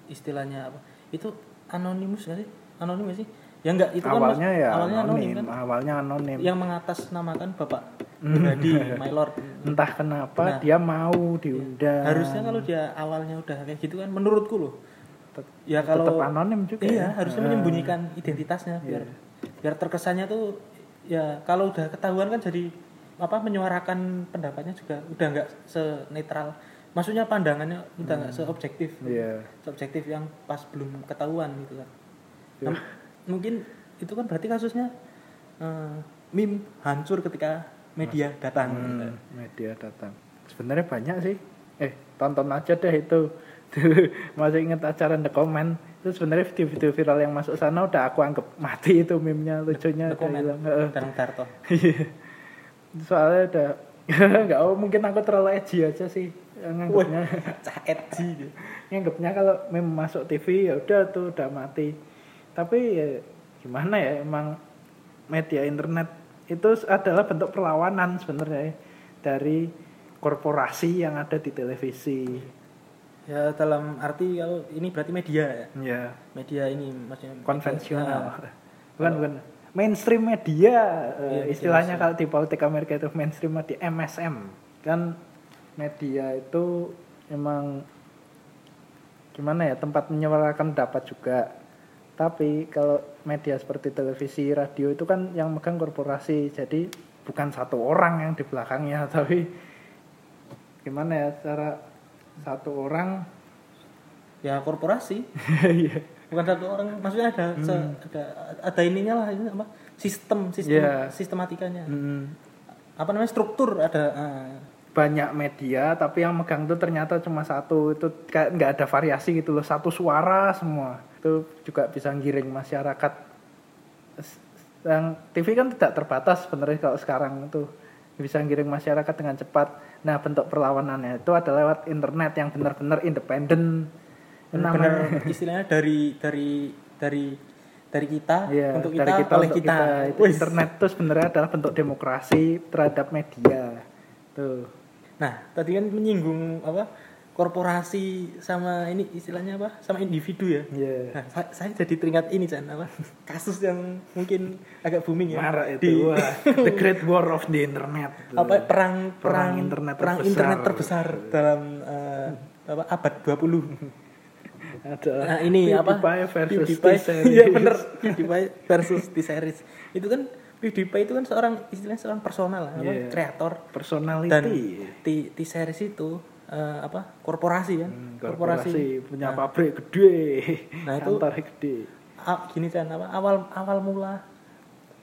[SPEAKER 1] istilahnya apa? Itu anonimus gak sih? Anonim gak sih? Ya enggak, itu
[SPEAKER 2] awalnya
[SPEAKER 1] kan
[SPEAKER 2] ya
[SPEAKER 1] awalnya anonim,
[SPEAKER 2] anonim,
[SPEAKER 1] kan.
[SPEAKER 2] awalnya anonim.
[SPEAKER 1] Yang mengatasnamakan Bapak Pribadi, My Lord.
[SPEAKER 2] Entah kenapa
[SPEAKER 1] Nah.
[SPEAKER 2] dia mau diundang.
[SPEAKER 1] Harusnya kalau dia awalnya udah kayak gitu kan menurutku loh. Ya kalau
[SPEAKER 2] tetap anonim juga.
[SPEAKER 1] Iya,
[SPEAKER 2] ya.
[SPEAKER 1] harusnya
[SPEAKER 2] Ah.
[SPEAKER 1] menyembunyikan identitasnya biar biar terkesannya tuh ya kalau udah ketahuan kan jadi apa menyuarakan pendapatnya juga udah nggak senetral. Maksudnya pandangannya udah nggak seobjektif.
[SPEAKER 2] Iya.
[SPEAKER 1] Seobjektif yang pas belum ketahuan gitu kan.
[SPEAKER 2] Iya.
[SPEAKER 1] Nah, mungkin itu kan berarti kasusnya eh, meme hancur ketika media datang. gitu.
[SPEAKER 2] Hmm, media datang. Sebenarnya banyak sih. Eh, tonton aja deh itu. Dulu masih inget acara The Comment itu sebenarnya video-video viral yang masuk sana udah aku anggap mati itu meme-nya lucunya
[SPEAKER 1] The Comment.
[SPEAKER 2] Heeh.
[SPEAKER 1] Danang Darto.
[SPEAKER 2] Iya. Soalnya udah nggak oh, mungkin aku terlalu edgy aja sih nganggapnya
[SPEAKER 1] Cah edgy gitu.
[SPEAKER 2] nganggapnya kalau meme masuk TV ya udah tuh udah mati tapi ya gimana ya emang media internet itu adalah bentuk perlawanan sebenarnya dari korporasi yang ada di televisi
[SPEAKER 1] Ya dalam arti kalau ini berarti media ya.
[SPEAKER 2] ya.
[SPEAKER 1] Media ini maksudnya
[SPEAKER 2] konvensional.
[SPEAKER 1] Nah,
[SPEAKER 2] bukan bukan. Mainstream media eh,
[SPEAKER 1] Iya,
[SPEAKER 2] istilahnya
[SPEAKER 1] media
[SPEAKER 2] kalau di politik Amerika itu mainstream media MSM kan media itu emang gimana ya tempat menyuarakan pendapat juga. Tapi kalau media seperti televisi radio itu kan yang megang korporasi. Jadi bukan satu orang yang di belakangnya tapi gimana ya secara satu orang.
[SPEAKER 1] Ya korporasi.
[SPEAKER 2] Iya.
[SPEAKER 1] bukan satu orang maksudnya ada se- ada ada ininya lah ini apa? Sistem sistem
[SPEAKER 2] Iya.
[SPEAKER 1] sistematikanya.
[SPEAKER 2] Hmm,
[SPEAKER 1] apa namanya? Struktur ada ah.
[SPEAKER 2] banyak media tapi yang megang tuh ternyata cuma satu. Itu kayak nggak ada variasi gitu loh. Satu suara semua. Itu juga bisa ngiring masyarakat. Yang TV kan tidak terbatas sebenarnya kalau sekarang itu bisa ngiring masyarakat dengan cepat nah bentuk perlawanannya itu adalah lewat internet yang benar-benar independen.
[SPEAKER 1] Benar istilahnya dari dari dari dari kita
[SPEAKER 2] Iya,
[SPEAKER 1] untuk
[SPEAKER 2] dari
[SPEAKER 1] kita,
[SPEAKER 2] kita
[SPEAKER 1] oleh
[SPEAKER 2] untuk
[SPEAKER 1] kita,
[SPEAKER 2] Itu internet itu sebenarnya adalah bentuk demokrasi terhadap media. Tuh.
[SPEAKER 1] Nah tadi kan menyinggung apa korporasi sama ini istilahnya apa sama individu ya
[SPEAKER 2] Iya.
[SPEAKER 1] Nah, sa- saya jadi teringat ini Chan apa kasus yang mungkin agak booming ya
[SPEAKER 2] Marah
[SPEAKER 1] di
[SPEAKER 2] itu. Wah, the Great War of the Internet.
[SPEAKER 1] apa perang perang
[SPEAKER 2] Perang internet
[SPEAKER 1] perang
[SPEAKER 2] terbesar.
[SPEAKER 1] internet terbesar dalam eh, apa abad 20
[SPEAKER 2] Ada
[SPEAKER 1] Nah, ini apa?
[SPEAKER 2] PewDiePie versus
[SPEAKER 1] PewDiePie. Iya bener. PewDiePie versus T-Series. Itu kan PewDiePie itu kan seorang istilahnya seorang personal apa,
[SPEAKER 2] Iya.
[SPEAKER 1] kreator
[SPEAKER 2] Personality.
[SPEAKER 1] dan T- T-Series itu eh, apa? korporasi kan.
[SPEAKER 2] Hmm, korporasi punya pabrik gede.
[SPEAKER 1] Nah, itu-
[SPEAKER 2] gede.
[SPEAKER 1] Ah, gini kan apa? Awal awal mula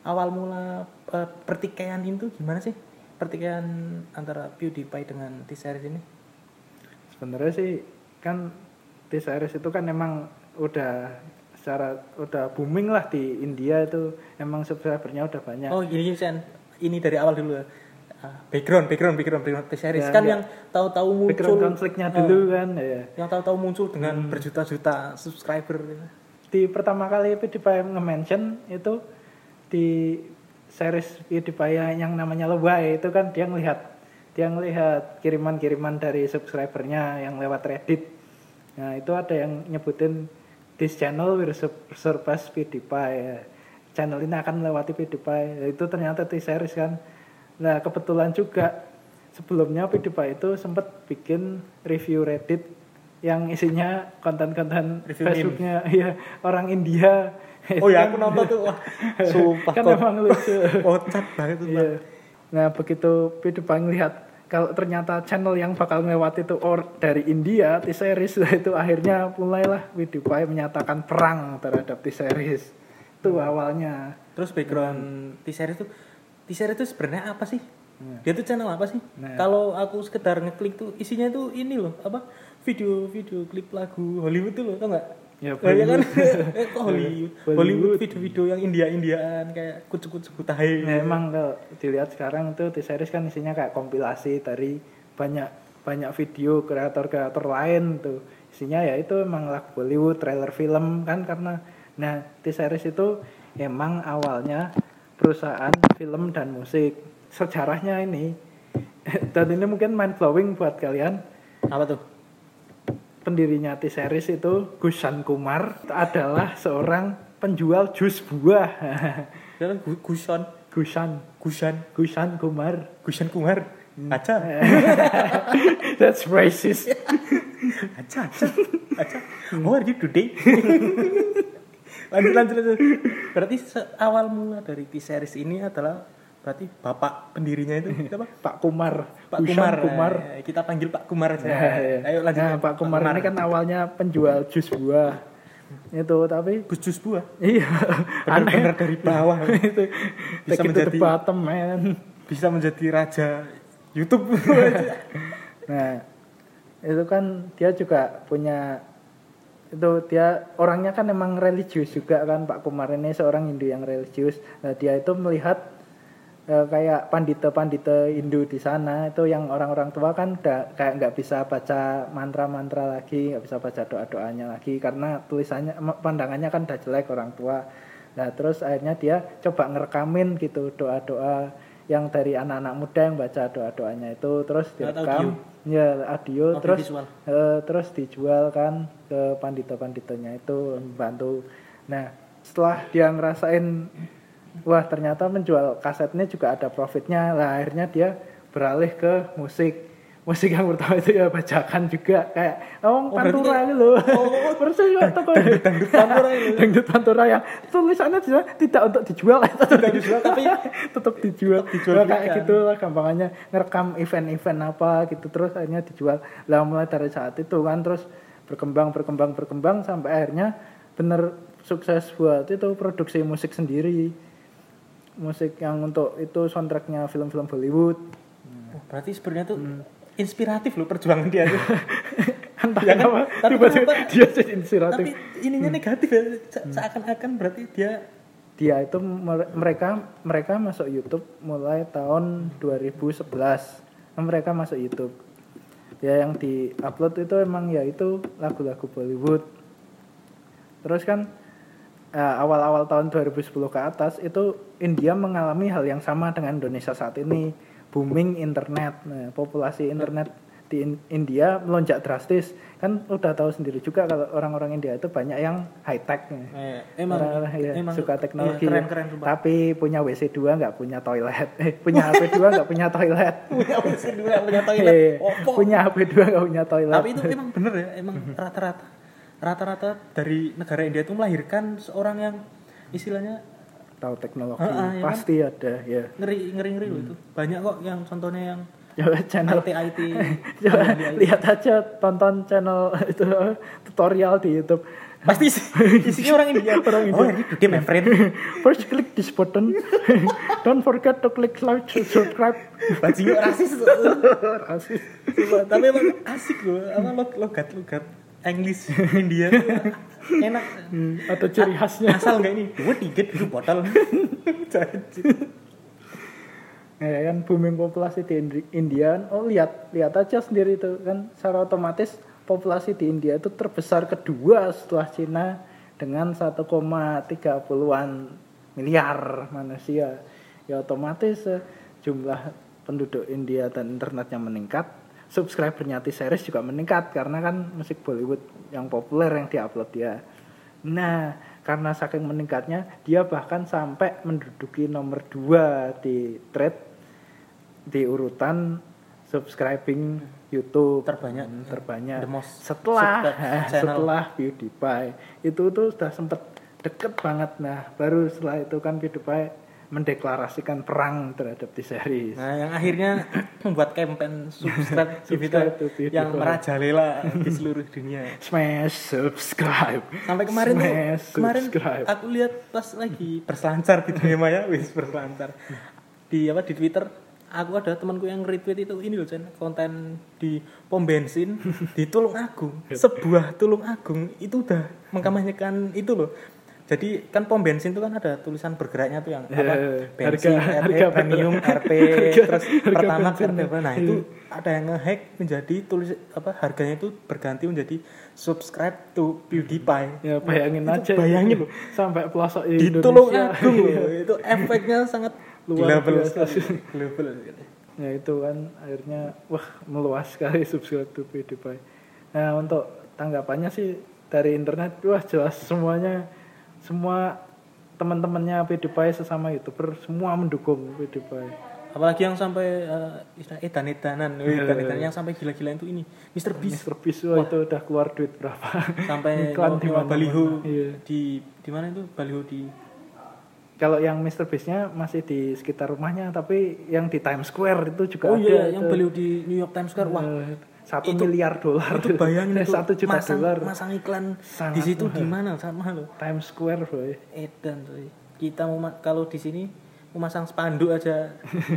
[SPEAKER 1] awal mula eh, pertikaian itu gimana sih? Pertikaian antara PewDiePie dengan T-Series ini?
[SPEAKER 2] Sebenarnya sih kan T-Series itu kan emang udah secara udah booming lah di India itu emang subscribernya udah banyak.
[SPEAKER 1] Oh gini Chan, ini dari awal dulu. Ah, background, background, background, background T-Series
[SPEAKER 2] Ya,
[SPEAKER 1] kan
[SPEAKER 2] ya.
[SPEAKER 1] yang tahu-tahu muncul
[SPEAKER 2] Background konfliknya
[SPEAKER 1] Ah,
[SPEAKER 2] dulu kan ya.
[SPEAKER 1] yang tahu-tahu muncul dengan
[SPEAKER 2] Hmm.
[SPEAKER 1] berjuta-juta subscriber gitu.
[SPEAKER 2] Di pertama kali PewDiePie nge-mention itu di series PewDiePie yang namanya Lebay itu kan dia ngelihat dia ngelihat kiriman-kiriman dari subscribernya yang lewat Reddit. Nah, itu ada yang nyebutin this channel will sur- surpass PewDiePie. Channel ini akan melewati PewDiePie. Itu ternyata T-series kan. Nah, kebetulan juga sebelumnya PewDiePie itu sempat bikin review Reddit yang isinya konten-konten Facebooknya ya orang India.
[SPEAKER 1] Oh ya, aku nonton tuh. Wah, sumpah
[SPEAKER 2] kan emang lucu.
[SPEAKER 1] Kocak banget tuh.
[SPEAKER 2] Iya. Nah begitu PewDiePie ngelihat kalau ternyata channel yang bakal lewat itu or dari India T-Series itu akhirnya mulailah PewDiePie menyatakan perang terhadap T-Series itu awalnya
[SPEAKER 1] Terus background T-Series tuh T-Series itu sebenarnya apa sih?
[SPEAKER 2] Nah.
[SPEAKER 1] Dia tuh channel apa sih?
[SPEAKER 2] Nah.
[SPEAKER 1] Kalau aku sekedar ngeklik tuh isinya tuh ini loh, apa? Video-video klip lagu Hollywood tuh loh, tau nggak?
[SPEAKER 2] Ya,
[SPEAKER 1] Oh, iya kan? Eh, kok Hollywood? Hollywood video-video yang India-Indiaan kayak kucuk-kucuk tahe.
[SPEAKER 2] Nah, emang kalau dilihat sekarang itu T-Series kan isinya kayak kompilasi dari banyak banyak video kreator-kreator lain tuh isinya ya itu emang lagu Bollywood trailer film kan karena nah T-Series itu emang awalnya perusahaan film dan musik. Sejarahnya ini. Dan ini mungkin mind blowing buat kalian.
[SPEAKER 1] Apa tuh?
[SPEAKER 2] pendirinya T-Series itu Gushan Kumar adalah seorang penjual jus buah.
[SPEAKER 1] Dia kan Gu- Gushon,
[SPEAKER 2] Gushan
[SPEAKER 1] Gushan,
[SPEAKER 2] Gushan Kumar.
[SPEAKER 1] Gushan Kumar. Aca,
[SPEAKER 2] that's racist.
[SPEAKER 1] Aca, aca, aca. How are you today? Lanjut, lanjut, lanjut. Berarti awal mula dari T-Series ini adalah berarti bapak pendirinya itu siapa?
[SPEAKER 2] Pak Kumar
[SPEAKER 1] Pak Kumar.
[SPEAKER 2] Kumar
[SPEAKER 1] Eh, kita panggil Pak Kumar aja.
[SPEAKER 2] Ya, ya.
[SPEAKER 1] Ayo lanjut.
[SPEAKER 2] Nah, Pak Kumar ini kan awalnya penjual jus buah itu tapi
[SPEAKER 1] Gus Jus buah.
[SPEAKER 2] iya
[SPEAKER 1] Benar-benar dari bawah.
[SPEAKER 2] itu
[SPEAKER 1] Bisa menjadi-
[SPEAKER 2] bottom man
[SPEAKER 1] Bisa menjadi raja YouTube.
[SPEAKER 2] nah itu kan dia juga punya itu dia orangnya kan emang religius juga kan Pak Kumar. Ini seorang Hindu yang religius. Nah, dia itu melihat eh, kayak pandita-pandita Hindu di sana itu yang orang-orang tua kan udah kayak nggak bisa baca mantra-mantra lagi nggak bisa baca doa-doanya lagi karena tulisannya pandangannya kan udah jelek orang tua. Nah terus akhirnya dia coba ngerekamin gitu doa-doa yang dari anak-anak muda yang baca doa-doanya itu. Terus direkam ya audio
[SPEAKER 1] Audio
[SPEAKER 2] terus
[SPEAKER 1] visual.
[SPEAKER 2] Eh, terus dijual kan ke pandita-panditanya itu membantu. Nah, setelah dia ngerasain wah ternyata menjual kasetnya juga ada profitnya, lah akhirnya dia beralih ke musik. Musik yang pertama itu ya bajakan juga kayak oh,
[SPEAKER 1] berarti
[SPEAKER 2] pantura gitu loh.
[SPEAKER 1] Oh,
[SPEAKER 2] Persis juga toko
[SPEAKER 1] dangdut pantura itu.
[SPEAKER 2] Dangdut pantura yang tulisannya juga tidak untuk dijual,
[SPEAKER 1] Tidak dijual, tapi
[SPEAKER 2] tetap dijual.
[SPEAKER 1] Tetap dijual
[SPEAKER 2] kayak gitu lah gampangannya ngerekam event-event apa gitu terus akhirnya dijual. Lah mulai dari saat itu kan terus berkembang berkembang berkembang sampai akhirnya bener sukses buat itu produksi musik sendiri. Musik yang untuk itu soundtracknya film-film Bollywood.
[SPEAKER 1] Oh, berarti sebenarnya tuh inspiratif loh perjuangan dia tuh.
[SPEAKER 2] Entah
[SPEAKER 1] Ya kan?
[SPEAKER 2] kenapa
[SPEAKER 1] Tapi
[SPEAKER 2] tiba-tiba dia jadi inspiratif.
[SPEAKER 1] Tapi ininya negatif ya. Se- Seakan-akan berarti dia
[SPEAKER 2] dia itu mer- mereka mereka masuk YouTube mulai tahun 2011 Nah, mereka masuk YouTube ya yang di upload itu emang ya itu lagu-lagu Bollywood terus kan eh, awal-awal tahun 2010 ke atas itu India mengalami hal yang sama dengan Indonesia saat ini booming internet. Nah, populasi internet di In- India melonjak drastis. Kan udah tahu sendiri juga kalau orang-orang India itu banyak yang high tech
[SPEAKER 1] Eh, emang,
[SPEAKER 2] Orang-orang, iya,
[SPEAKER 1] emang
[SPEAKER 2] suka teknologi.
[SPEAKER 1] iya, keren
[SPEAKER 2] ya.
[SPEAKER 1] keren sumpah.
[SPEAKER 2] tapi punya WC 2 nggak punya toilet. Eh punya HP 2 nggak punya toilet.
[SPEAKER 1] Punya WC punya toilet.
[SPEAKER 2] Eh,
[SPEAKER 1] Opo.
[SPEAKER 2] punya HP 2 nggak punya toilet.
[SPEAKER 1] Tapi itu emang bener ya emang rata-rata rata-rata dari negara India itu melahirkan seorang yang istilahnya
[SPEAKER 2] tahu teknologi.
[SPEAKER 1] Ah, ah, ya kan?
[SPEAKER 2] pasti ada ya.
[SPEAKER 1] Ngeri ngeri ngeri loh itu. Banyak kok yang contohnya yang
[SPEAKER 2] coba channel
[SPEAKER 1] IT IT
[SPEAKER 2] coba lihat aja tonton channel itu tutorial di YouTube.
[SPEAKER 1] Pasti isi- isinya orang India.
[SPEAKER 2] Orang
[SPEAKER 1] oh
[SPEAKER 2] India.
[SPEAKER 1] ini dia my friend.
[SPEAKER 2] First click this button. Don't forget to click like subscribe.
[SPEAKER 1] bajingan rasis
[SPEAKER 2] Rasis.
[SPEAKER 1] Tapi emang asik loh. Apa log logat logat English India enak
[SPEAKER 2] Hmm, atau ciri khasnya.
[SPEAKER 1] asal nggak ini dua tiga itu botol Janji.
[SPEAKER 2] Ya kan booming populasi di Indi- India. Oh lihat lihat aja sendiri itu kan secara otomatis populasi di India itu terbesar kedua setelah Cina dengan 1,30-an miliar manusia. Ya otomatis eh, jumlah penduduk India dan internetnya meningkat, subscribernya T-Series juga meningkat karena kan musik Bollywood yang populer yang diupload dia. Nah, karena saking meningkatnya, dia bahkan sampai menduduki nomor dua di thread di urutan subscribing YouTube.
[SPEAKER 1] Terbanyak.
[SPEAKER 2] Hmm, terbanyak.
[SPEAKER 1] The most
[SPEAKER 2] setelah setelah PewDiePie. Itu tuh sudah sempet deket banget. Nah baru setelah itu kan PewDiePie mendeklarasikan perang terhadap T-Series
[SPEAKER 1] Nah, yang akhirnya membuat campaign subscribe
[SPEAKER 2] Subscribe to
[SPEAKER 1] yang merajalela di seluruh dunia.
[SPEAKER 2] smash subscribe
[SPEAKER 1] Sampai kemarin tuh,
[SPEAKER 2] Smash
[SPEAKER 1] kemarin
[SPEAKER 2] subscribe.
[SPEAKER 1] aku lihat pas lagi berselancar di dunia maya, wis berselancar. Di apa di Twitter, aku ada temanku yang retweet itu ini loh Chen, konten di pom bensin di Tulung Agung. Sebuah Tulung Agung itu udah mengkampanyekan itu loh. Jadi kan pom bensin itu kan ada tulisan bergeraknya tuh yang apa?
[SPEAKER 2] Eh,
[SPEAKER 1] bensin,
[SPEAKER 2] harga-
[SPEAKER 1] RP,
[SPEAKER 2] harga
[SPEAKER 1] premium, RP,
[SPEAKER 2] harga-
[SPEAKER 1] terus
[SPEAKER 2] harga
[SPEAKER 1] pertama. RP. Nah itu ada yang ngehack menjadi tulis apa harganya itu berganti menjadi subscribe to PewDiePie.
[SPEAKER 2] ya bayangin
[SPEAKER 1] Itu
[SPEAKER 2] aja.
[SPEAKER 1] bayangin loh.
[SPEAKER 2] Sampai pelosok
[SPEAKER 1] di
[SPEAKER 2] Indonesia.
[SPEAKER 1] Agung loh itu efeknya sangat
[SPEAKER 2] Luar biasa.
[SPEAKER 1] global
[SPEAKER 2] ya itu kan akhirnya wah meluas sekali subscribe to PewDiePie. Nah untuk tanggapannya sih dari internet wah jelas semuanya semua teman-temannya PewDiePie sesama youtuber semua mendukung PewDiePie
[SPEAKER 1] apalagi yang sampai uh, istilah edan-edanan edan-edanan yang sampai gila-gilaan itu ini Mr. Beast
[SPEAKER 2] Mr. Beast wah, itu udah keluar duit berapa
[SPEAKER 1] sampai
[SPEAKER 2] Iklan di mana-mana.
[SPEAKER 1] baliho
[SPEAKER 2] Iya.
[SPEAKER 1] di di mana itu baliho di
[SPEAKER 2] kalau yang Mr. Beast-nya masih di sekitar rumahnya tapi yang di Times Square itu juga
[SPEAKER 1] oh
[SPEAKER 2] ada
[SPEAKER 1] iya yang baliho di New York Times Square wah
[SPEAKER 2] Eh, satu
[SPEAKER 1] itu-
[SPEAKER 2] miliar dolar.
[SPEAKER 1] itu bayangin
[SPEAKER 2] Eh,
[SPEAKER 1] itu
[SPEAKER 2] satu juta
[SPEAKER 1] masang,
[SPEAKER 2] dolar.
[SPEAKER 1] masang iklan
[SPEAKER 2] Sangat
[SPEAKER 1] di situ
[SPEAKER 2] mahal.
[SPEAKER 1] gimana? Sama lo
[SPEAKER 2] Times Square boy.
[SPEAKER 1] Edan tuh kita mau ma- kalau di sini mau masang spanduk aja.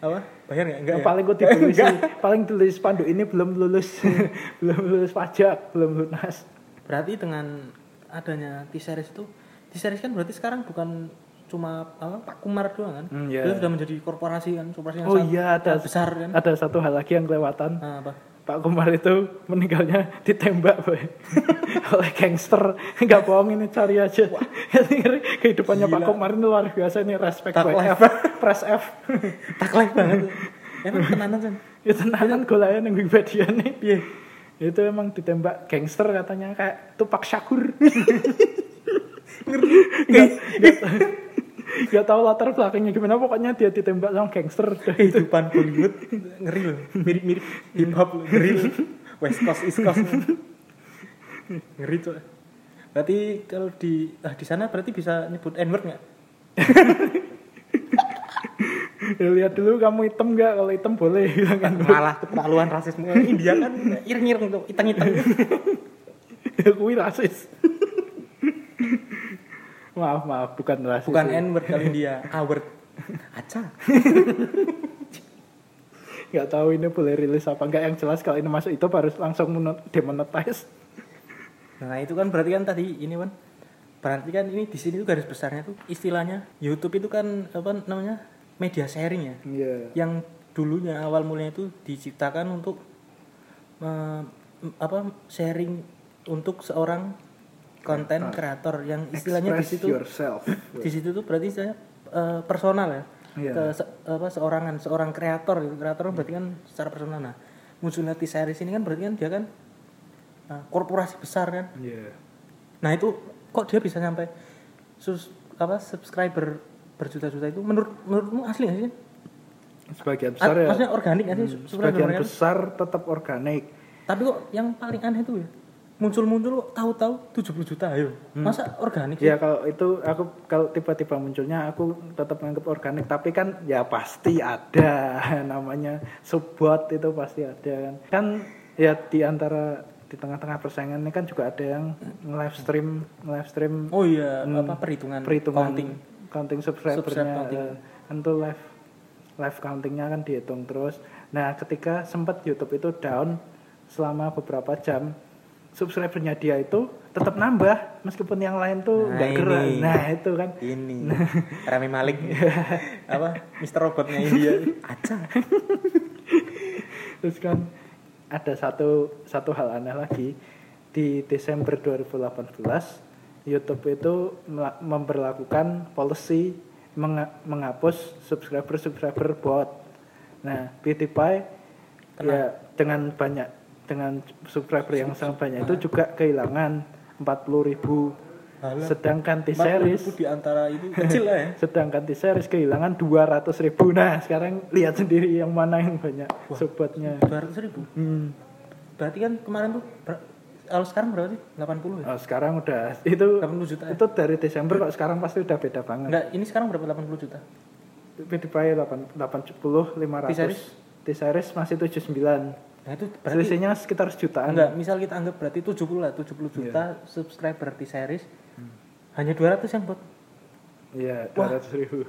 [SPEAKER 1] Apa? Bayar nggak? Enggak ya?
[SPEAKER 2] paling kok ditulis paling tulis spanduk ini belum lulus. Belum lulus pajak belum lunas.
[SPEAKER 1] Berarti dengan adanya T-Series itu T-Series kan berarti sekarang bukan cuma apa Pak Kumar doang kan?
[SPEAKER 2] Hmm, iya.
[SPEAKER 1] dia sudah menjadi korporasi kan korporasi yang
[SPEAKER 2] oh
[SPEAKER 1] sangat-
[SPEAKER 2] iya ada
[SPEAKER 1] besar kan?
[SPEAKER 2] ada satu hal lagi yang kelewatan.
[SPEAKER 1] Nah, apa
[SPEAKER 2] Pak Kumar itu meninggalnya ditembak boy. Oleh gangster. Nggak bohong ini cari aja. Kehidupannya Pak
[SPEAKER 1] Gila.
[SPEAKER 2] Kumar ini luar biasa ini respect
[SPEAKER 1] Tak.
[SPEAKER 2] F press F.
[SPEAKER 1] Tak banget. Emang tenanan kan
[SPEAKER 2] itu tenanan golanya yang Wikipedia nih
[SPEAKER 1] iya
[SPEAKER 2] itu emang ditembak gangster katanya kayak Tupac Shakur Gak tahu latar belakangnya gimana pokoknya dia ditembak sama gangster.
[SPEAKER 1] Kehidupan Bollywood ngeri loh mirip-mirip hip hop ngeri loh West Coast East Coast. Ngeri tuh berarti kalau di ah, di sana berarti bisa nyebut N word nggak?
[SPEAKER 2] Ya, lihat dulu kamu hitam gak kalau hitam boleh bilang kan.
[SPEAKER 1] Malah keterlaluan rasisme. India kan ireng-ireng tuh iteng-iteng
[SPEAKER 2] ya kui rasis maaf maaf bukan rasis
[SPEAKER 1] bukan N word kalau India A word aca.
[SPEAKER 2] Nggak tahu ini boleh rilis apa enggak yang jelas kalau ini masuk itu harus langsung demonetize.
[SPEAKER 1] Nah itu kan berarti kan tadi ini kan berarti kan ini di sini tuh garis besarnya tuh istilahnya YouTube itu kan apa namanya media sharing ya.
[SPEAKER 2] Iya.
[SPEAKER 1] Yang dulunya awal mulanya itu diciptakan untuk eh, apa sharing untuk seorang konten kreator yang istilahnya di situ
[SPEAKER 2] yourself.
[SPEAKER 1] di situ tuh berarti istilahnya eh, personal ya.
[SPEAKER 2] Iya.
[SPEAKER 1] ke se- apa seorangan seorang kreator gitu. Kreator berarti kan secara personal. Nah munculnya T-series ini kan berarti kan dia kan uh, korporasi besar kan.
[SPEAKER 2] Iya.
[SPEAKER 1] nah itu kok dia bisa sampai sus apa subscriber berjuta-juta itu menurut menurutmu asli nggak sih?
[SPEAKER 2] Sebagian
[SPEAKER 1] A-
[SPEAKER 2] besar ya.
[SPEAKER 1] maksudnya organik sih?
[SPEAKER 2] Hmm, sebagian besar tetap organik.
[SPEAKER 1] tapi kok yang paling aneh itu ya muncul-muncul tahu-tahu 70 juta ayo. Masa organik sih?
[SPEAKER 2] Ya kalau itu aku kalau tiba-tiba munculnya aku tetap menganggap organik. Tapi kan ya pasti ada namanya subbot itu pasti ada kan. Kan ya di antara di tengah-tengah persaingan ini kan juga ada yang live stream live stream.
[SPEAKER 1] Oh iya
[SPEAKER 2] Hmm,
[SPEAKER 1] apa perhitungan,
[SPEAKER 2] perhitungan
[SPEAKER 1] counting.
[SPEAKER 2] Counting subscribernya.
[SPEAKER 1] Subscribe counting.
[SPEAKER 2] eh, kan tuh live live countingnya kan dihitung terus. Nah ketika sempat YouTube itu down selama beberapa jam subscribernya dia itu tetap nambah meskipun yang lain tuh
[SPEAKER 1] Nah,
[SPEAKER 2] gerak
[SPEAKER 1] ini.
[SPEAKER 2] nah itu kan.
[SPEAKER 1] Ini. Rami Malik. Apa? Mister Robotnya India. Aca
[SPEAKER 2] terus kan ada satu satu hal aneh lagi. Di Desember 2018 YouTube itu memperlakukan policy menga- menghapus subscriber subscriber bot. Nah, PewDiePie ya dengan banyak dengan subscriber yang sangat banyak itu juga kehilangan 40.000 ribu.
[SPEAKER 1] Alah.
[SPEAKER 2] Sedangkan T-Series
[SPEAKER 1] di antara itu kecil lah ya
[SPEAKER 2] sedangkan T-Series kehilangan 200.000 ribu. Nah, sekarang lihat sendiri yang mana yang banyak sobatnya.
[SPEAKER 1] dua ratus ribu
[SPEAKER 2] Hmm.
[SPEAKER 1] berarti kan kemarin tuh kalau sekarang berapa sih 80 ya
[SPEAKER 2] Oh, sekarang udah itu
[SPEAKER 1] 80 juta ya?
[SPEAKER 2] itu dari Desember kok sekarang pasti udah beda banget.
[SPEAKER 1] enggak ini sekarang berapa 80 juta
[SPEAKER 2] PewDiePie 8 80 500.
[SPEAKER 1] T-Series?
[SPEAKER 2] T-Series masih 79.
[SPEAKER 1] Nah itu berarti
[SPEAKER 2] Selisihnya sekitar sejutaan.
[SPEAKER 1] enggak misal kita anggap berarti 70 lah 70 juta subscriber di series hanya 200 yang bot
[SPEAKER 2] Iya, 200 ribu.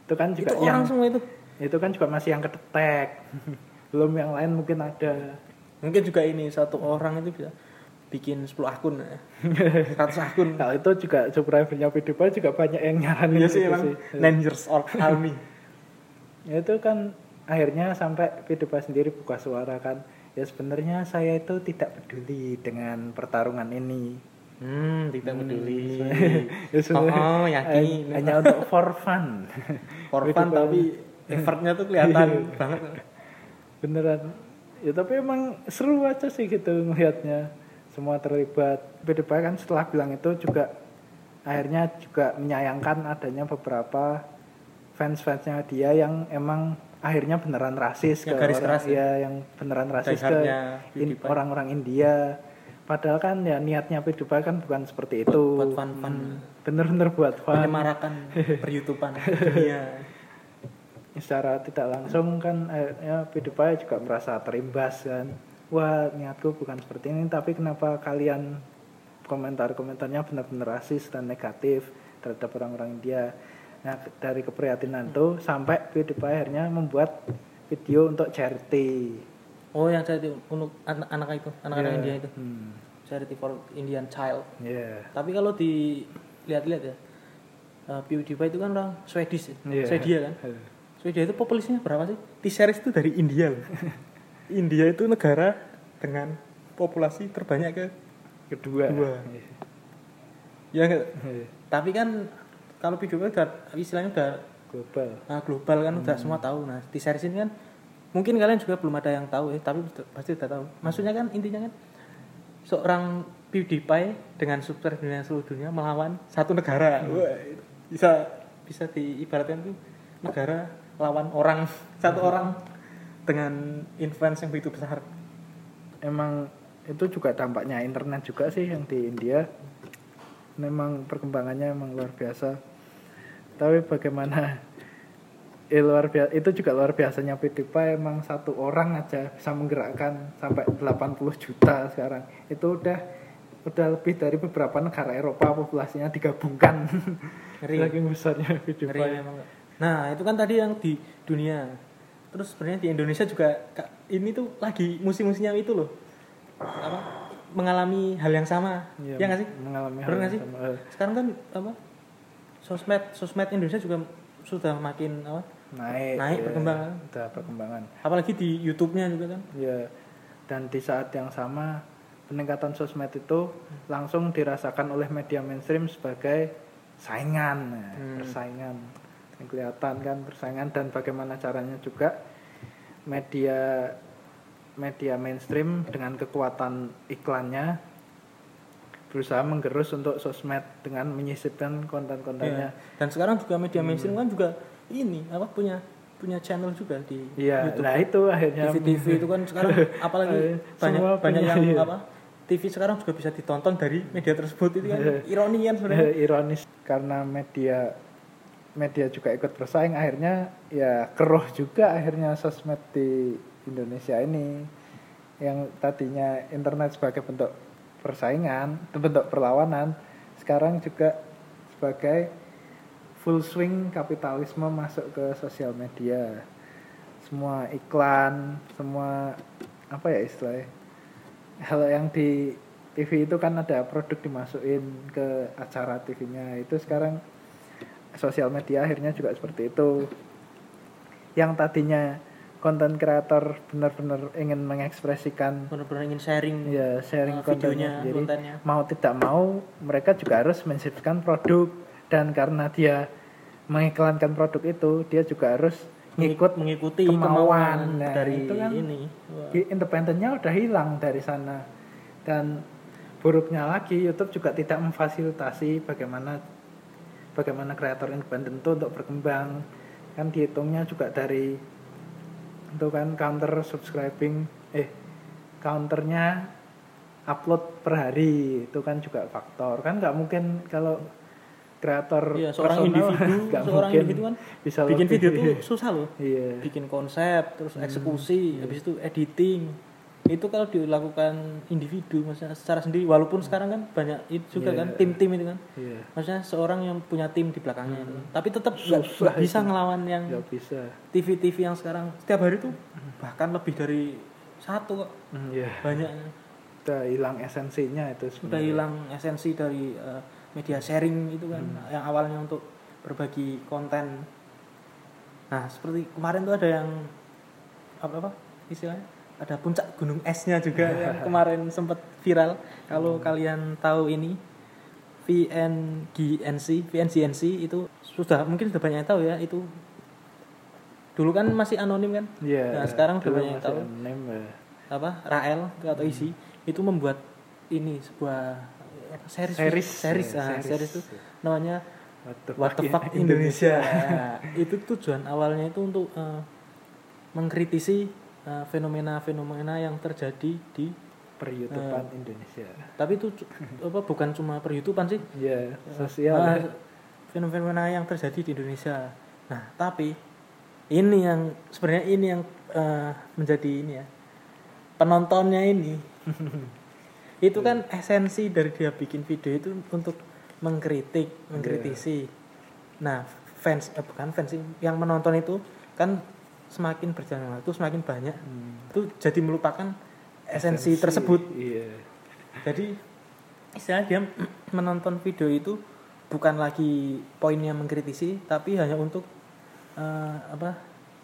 [SPEAKER 2] itu kan juga
[SPEAKER 1] itu
[SPEAKER 2] yang
[SPEAKER 1] orang semua itu
[SPEAKER 2] itu kan juga masih yang kedetek. Belum yang lain mungkin ada.
[SPEAKER 1] mungkin juga ini satu orang itu bisa bikin 10 akun ya. 100 akun
[SPEAKER 2] Kalau itu juga subscribernya PewDiePie juga banyak yang nyaranin
[SPEAKER 1] Iya sih
[SPEAKER 2] gitu sih.
[SPEAKER 1] old army
[SPEAKER 2] Ya itu kan akhirnya sampai PewDiePie sendiri buka suara kan. Ya sebenarnya saya itu tidak peduli dengan pertarungan ini.
[SPEAKER 1] hmm tidak peduli
[SPEAKER 2] Ya sebenarnya
[SPEAKER 1] oh yakin
[SPEAKER 2] hanya untuk for fun.
[SPEAKER 1] for fun tapi effortnya tuh kelihatan
[SPEAKER 2] Iya.
[SPEAKER 1] banget
[SPEAKER 2] beneran. Ya tapi emang seru aja sih gitu ngelihatnya. Semua terlibat. PewDiePie kan setelah bilang itu juga akhirnya juga menyayangkan adanya beberapa fans-fansnya dia yang emang akhirnya beneran rasis
[SPEAKER 1] Yang
[SPEAKER 2] ke
[SPEAKER 1] garis
[SPEAKER 2] orang
[SPEAKER 1] keras ya?
[SPEAKER 2] ya, yang beneran rasis ke
[SPEAKER 1] Die-hardnya
[SPEAKER 2] in- orang-orang India. Padahal kan ya niatnya PewDiePie kan bukan seperti itu.
[SPEAKER 1] buat fun fun
[SPEAKER 2] Bener-bener buat fun.
[SPEAKER 1] menyemarakan peryutupan dunia
[SPEAKER 2] secara tidak langsung kan akhirnya PewDiePie juga merasa terimbas kan wah niatku bukan seperti ini tapi kenapa kalian komentar-komentarnya benar-benar rasis dan negatif terhadap orang-orang India nah dari keprihatinan itu sampai PewDiePie akhirnya membuat video untuk charity
[SPEAKER 1] oh yang saya untuk anak anak itu anak-anak
[SPEAKER 2] Ya,
[SPEAKER 1] India itu
[SPEAKER 2] hmm,
[SPEAKER 1] charity for Indian child
[SPEAKER 2] ya
[SPEAKER 1] tapi kalau dilihat-lihat ya uh, PewDiePie itu kan orang Swedish ya?
[SPEAKER 2] Iya.
[SPEAKER 1] Swedia kan Swedia itu populasinya berapa sih T-series itu dari India loh India itu negara dengan populasi terbanyak ke
[SPEAKER 2] kedua
[SPEAKER 1] Dua.
[SPEAKER 2] Iya.
[SPEAKER 1] ya?
[SPEAKER 2] Iya.
[SPEAKER 1] tapi kan kalau PewDiePie udah istilahnya udah
[SPEAKER 2] global.
[SPEAKER 1] Nah, global kan udah semua tahu. Nah T-series ini kan mungkin kalian juga belum ada yang tahu ya tapi pasti udah tahu. Maksudnya kan intinya kan seorang PewDiePie dengan subscriber dunia seluruh dunia melawan satu negara. Itu bisa. Bisa diibaratkan tuh negara lawan orang satu orang dengan influence yang begitu besar.
[SPEAKER 2] Emang itu juga dampaknya internet juga sih yang di India memang perkembangannya emang luar biasa tapi bagaimana eh, luar biasa itu juga luar biasanya PewDiePie emang satu orang aja bisa menggerakkan sampai 80 juta sekarang itu udah udah lebih dari beberapa negara Eropa populasinya digabungkan
[SPEAKER 1] Ngeri.
[SPEAKER 2] saking besarnya
[SPEAKER 1] memang. Nah, itu kan tadi yang di dunia. Terus sebenarnya di Indonesia juga ini tuh lagi musim-musimnya itu loh. Apa? Mengalami hal yang sama.
[SPEAKER 2] Iya,
[SPEAKER 1] ya nggak sih?
[SPEAKER 2] mengalami hal
[SPEAKER 1] Bener nggak
[SPEAKER 2] yang
[SPEAKER 1] sih?
[SPEAKER 2] sama.
[SPEAKER 1] Sekarang kan apa? Sosmed sosmed Indonesia juga sudah makin apa?
[SPEAKER 2] naik
[SPEAKER 1] Naik
[SPEAKER 2] ya,
[SPEAKER 1] perkembangan.
[SPEAKER 2] udah perkembangan
[SPEAKER 1] Apalagi di YouTube-nya juga kan.
[SPEAKER 2] Ya, dan di saat yang sama peningkatan sosmed itu langsung dirasakan oleh media mainstream sebagai saingan, nah,
[SPEAKER 1] Hmm.
[SPEAKER 2] persaingan. Yang kelihatan kan persaingan dan bagaimana caranya juga media media mainstream dengan kekuatan iklannya berusaha menggerus untuk sosmed dengan menyisipkan konten-kontennya.
[SPEAKER 1] Ya. Dan sekarang juga media
[SPEAKER 2] Hmm.
[SPEAKER 1] mainstream kan juga ini apa punya punya channel juga di
[SPEAKER 2] Iya,
[SPEAKER 1] YouTube.
[SPEAKER 2] nah itu akhirnya
[SPEAKER 1] TV-TV itu kan sekarang apalagi banyak
[SPEAKER 2] semua
[SPEAKER 1] banyak
[SPEAKER 2] punya,
[SPEAKER 1] yang
[SPEAKER 2] iya.
[SPEAKER 1] apa TV sekarang juga bisa ditonton dari media tersebut itu kan
[SPEAKER 2] Iya.
[SPEAKER 1] ironi kan sebenarnya.
[SPEAKER 2] ironis karena media media juga ikut bersaing akhirnya ya keruh juga akhirnya sosmed di Indonesia ini yang tadinya internet sebagai bentuk persaingan bentuk perlawanan sekarang juga sebagai full swing kapitalisme masuk ke sosial media. Semua iklan semua apa ya istilahnya hal yang di TV itu kan ada produk dimasukin ke acara TV-nya itu sekarang sosial media akhirnya juga seperti itu. Yang tadinya konten kreator benar-benar ingin mengekspresikan
[SPEAKER 1] Benar-benar ingin sharing
[SPEAKER 2] ya sharing
[SPEAKER 1] uh, videonya,
[SPEAKER 2] kontennya jadi
[SPEAKER 1] kontennya.
[SPEAKER 2] mau tidak mau mereka juga harus mensipkan produk dan karena dia mengiklankan produk itu dia juga harus ngikut
[SPEAKER 1] mengikuti
[SPEAKER 2] kemauan.
[SPEAKER 1] kemauan,
[SPEAKER 2] Nah,
[SPEAKER 1] dari
[SPEAKER 2] itu kan
[SPEAKER 1] ini.
[SPEAKER 2] Di- independennya udah hilang dari sana dan buruknya lagi YouTube juga tidak memfasilitasi bagaimana bagaimana kreator independen itu untuk berkembang kan dihitungnya juga dari itu kan counter subscribing eh counternya upload per hari itu kan juga faktor kan nggak mungkin kalau kreator
[SPEAKER 1] Iya, seorang
[SPEAKER 2] personal
[SPEAKER 1] individu,
[SPEAKER 2] nggak
[SPEAKER 1] seorang
[SPEAKER 2] mungkin
[SPEAKER 1] individu kan
[SPEAKER 2] bisa
[SPEAKER 1] bikin
[SPEAKER 2] lebih.
[SPEAKER 1] video tuh susah loh.
[SPEAKER 2] iya
[SPEAKER 1] Bikin konsep, terus
[SPEAKER 2] Hmm,
[SPEAKER 1] eksekusi,
[SPEAKER 2] iya.
[SPEAKER 1] habis itu editing. Itu kalau dilakukan individu maksudnya secara sendiri walaupun sekarang kan banyak itu juga
[SPEAKER 2] Iya.
[SPEAKER 1] kan tim-tim itu kan.
[SPEAKER 2] iya
[SPEAKER 1] Maksudnya seorang yang punya tim di belakangnya itu. Tapi tetap nggak bisa
[SPEAKER 2] itu.
[SPEAKER 1] ngelawan yang
[SPEAKER 2] bisa
[SPEAKER 1] TV-TV yang sekarang setiap hari tuh bahkan lebih dari satu kok
[SPEAKER 2] Hmm, iya
[SPEAKER 1] banyaknya.
[SPEAKER 2] udah hilang esensinya itu
[SPEAKER 1] Sudah hilang esensi dari eh, media sharing itu kan
[SPEAKER 2] Hmm.
[SPEAKER 1] yang awalnya untuk berbagi konten. Nah, seperti kemarin tuh ada yang apa apa istilahnya? Ada puncak gunung esnya juga yang kemarin sempat viral. Kalau kalian tahu ini VNGNC, VNGNC itu sudah mungkin sudah banyak yang tahu ya itu dulu kan masih anonim kan
[SPEAKER 2] Iya.
[SPEAKER 1] Nah, sekarang udah
[SPEAKER 2] dulu
[SPEAKER 1] banyak yang tahu.
[SPEAKER 2] anonim, ya.
[SPEAKER 1] apa Rael atau isi itu membuat ini sebuah series
[SPEAKER 2] Series,
[SPEAKER 1] series,
[SPEAKER 2] ya,
[SPEAKER 1] ah,
[SPEAKER 2] series.
[SPEAKER 1] series itu namanya
[SPEAKER 2] What the
[SPEAKER 1] What the
[SPEAKER 2] fuck
[SPEAKER 1] fuck
[SPEAKER 2] in
[SPEAKER 1] Indonesia. Nah, itu tujuan awalnya itu untuk eh, mengkritisi eh, fenomena-fenomena yang terjadi di
[SPEAKER 2] per YouTubean Indonesia.
[SPEAKER 1] tapi itu apa bukan cuma per YouTubean sih
[SPEAKER 2] Iya, sosial.
[SPEAKER 1] Nah,
[SPEAKER 2] ya.
[SPEAKER 1] fenomena yang terjadi di Indonesia. Nah, tapi ini yang sebenarnya ini yang eh, menjadi ini ya penontonnya ini itu kan esensi dari dia bikin video itu untuk mengkritik, mengkritisi. Nah, fans eh, bukan fans sih, yang menonton itu kan semakin berjalan waktu semakin banyak
[SPEAKER 2] Hmm.
[SPEAKER 1] itu jadi melupakan esensi, tersebut.
[SPEAKER 2] Iya.
[SPEAKER 1] Jadi istilahnya dia menonton video itu bukan lagi poinnya mengkritisi, tapi hanya untuk eh, apa?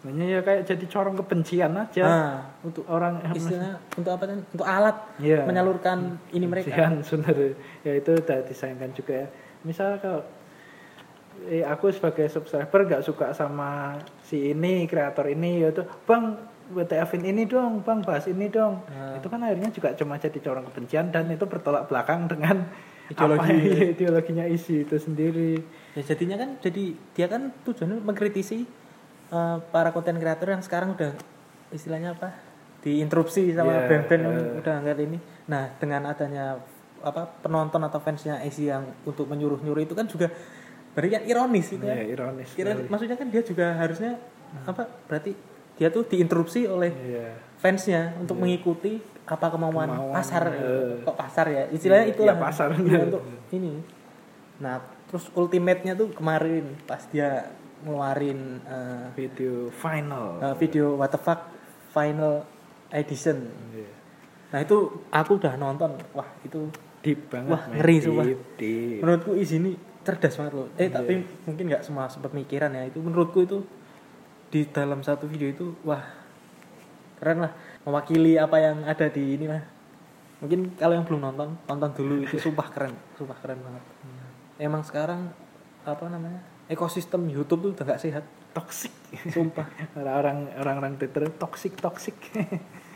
[SPEAKER 2] Namanya ya kayak jadi corong kebencian aja.
[SPEAKER 1] Nah, untuk
[SPEAKER 2] Orang
[SPEAKER 1] istilahnya untuk apa kan? Untuk alat
[SPEAKER 2] Iya.
[SPEAKER 1] menyalurkan ini mereka.
[SPEAKER 2] Kebencian sebenarnya. Ya itu udah disayangkan juga ya. Misal kalau eh, aku sebagai subscriber nggak suka sama si ini kreator ini yaitu bang WTF in ini dong bang bahas ini dong
[SPEAKER 1] Nah.
[SPEAKER 2] itu kan akhirnya juga cuma jadi corong kebencian dan itu bertolak belakang dengan
[SPEAKER 1] Ideologi.
[SPEAKER 2] apa, ideologinya isi itu sendiri
[SPEAKER 1] Ya jadinya kan jadi dia kan tujuannya mengkritisi eh, para konten kreator yang sekarang udah istilahnya apa? diinterupsi sama
[SPEAKER 2] Iya,
[SPEAKER 1] band-band yang
[SPEAKER 2] eh.
[SPEAKER 1] udah nggak ini. Nah, dengan adanya apa penonton atau fansnya AC yang untuk menyuruh-nyuruh itu kan juga berarti kan ironis itu kan.
[SPEAKER 2] ya ironis
[SPEAKER 1] Kira maksudnya kan dia juga harusnya apa? Berarti dia tuh diinterupsi oleh
[SPEAKER 2] Iya.
[SPEAKER 1] fansnya untuk mengikuti apa kemauan,
[SPEAKER 2] Kemauan,
[SPEAKER 1] pasar
[SPEAKER 2] eh.
[SPEAKER 1] kok pasar ya istilahnya
[SPEAKER 2] Iya,
[SPEAKER 1] itulah
[SPEAKER 2] iya, pasar.
[SPEAKER 1] Untuk ini nah terus ultimate-nya tuh kemarin pas dia ngeluarin eh,
[SPEAKER 2] video final
[SPEAKER 1] eh, video what the fuck final edition
[SPEAKER 2] Iya.
[SPEAKER 1] nah itu aku udah nonton wah itu
[SPEAKER 2] deep banget
[SPEAKER 1] Wah, ngeri, sumpah.
[SPEAKER 2] deep.
[SPEAKER 1] menurutku is ini cerdas banget loh. Eh
[SPEAKER 2] Iya.
[SPEAKER 1] tapi mungkin nggak semua sempat mikiran ya. Itu menurutku itu di dalam satu video itu wah keren lah. Mewakili apa yang ada di ini lah mungkin kalau yang belum nonton tonton dulu. Itu sumpah keren. Sumpah keren banget. Emang sekarang apa namanya ekosistem YouTube tuh udah gak sehat.
[SPEAKER 2] Toxic.
[SPEAKER 1] Sumpah.
[SPEAKER 2] Orang orang orang Twitter toxic toxic.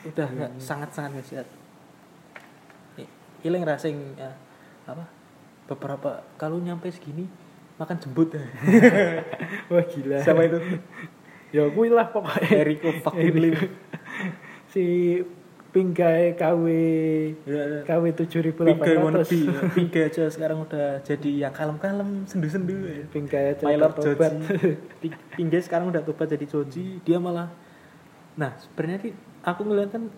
[SPEAKER 1] Udah nggak sangat sangat nggak sehat. Iling rasing ya, apa beberapa kalau nyampe segini makan jembut
[SPEAKER 2] Wah gila.
[SPEAKER 1] siapa itu
[SPEAKER 2] Ya kuwi lah pokoknya.
[SPEAKER 1] Eriko fucking Lim
[SPEAKER 2] si Pinggai KW
[SPEAKER 1] Ya,
[SPEAKER 2] KW
[SPEAKER 1] Pinggai wannabe
[SPEAKER 2] 7800.
[SPEAKER 1] ya. Pinggai aja sekarang udah jadi yang kalem-kalem sendu-sendu ya.
[SPEAKER 2] Pinggai aja
[SPEAKER 1] My Lord
[SPEAKER 2] tobat.
[SPEAKER 1] Pinggai sekarang udah tobat jadi Joji dia malah nah sebenarnya aku ngeliat kan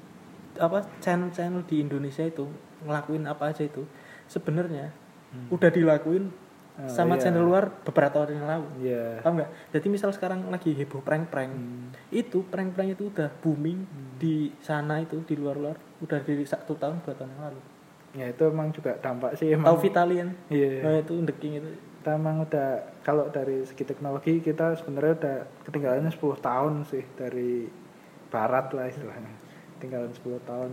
[SPEAKER 1] apa channel-channel di Indonesia itu ngelakuin apa aja itu sebenarnya udah dilakuin
[SPEAKER 2] Oh,
[SPEAKER 1] sama
[SPEAKER 2] iya.
[SPEAKER 1] channel luar beberapa tahun yang lalu
[SPEAKER 2] Iya.
[SPEAKER 1] paham nggak jadi misal sekarang lagi heboh prank-prank
[SPEAKER 2] Hmm.
[SPEAKER 1] itu prank-prank itu udah booming di sana itu di luar-luar udah dari satu tahun dua tahun yang lalu
[SPEAKER 2] Ya itu emang juga dampak sih emang.
[SPEAKER 1] tahu Vitalian
[SPEAKER 2] Iya.
[SPEAKER 1] nah itu The King itu
[SPEAKER 2] Kita emang udah kalau dari segi teknologi kita sebenarnya udah ketinggalannya 10 tahun sih dari barat lah istilahnya. Ketinggalan 10 tahun.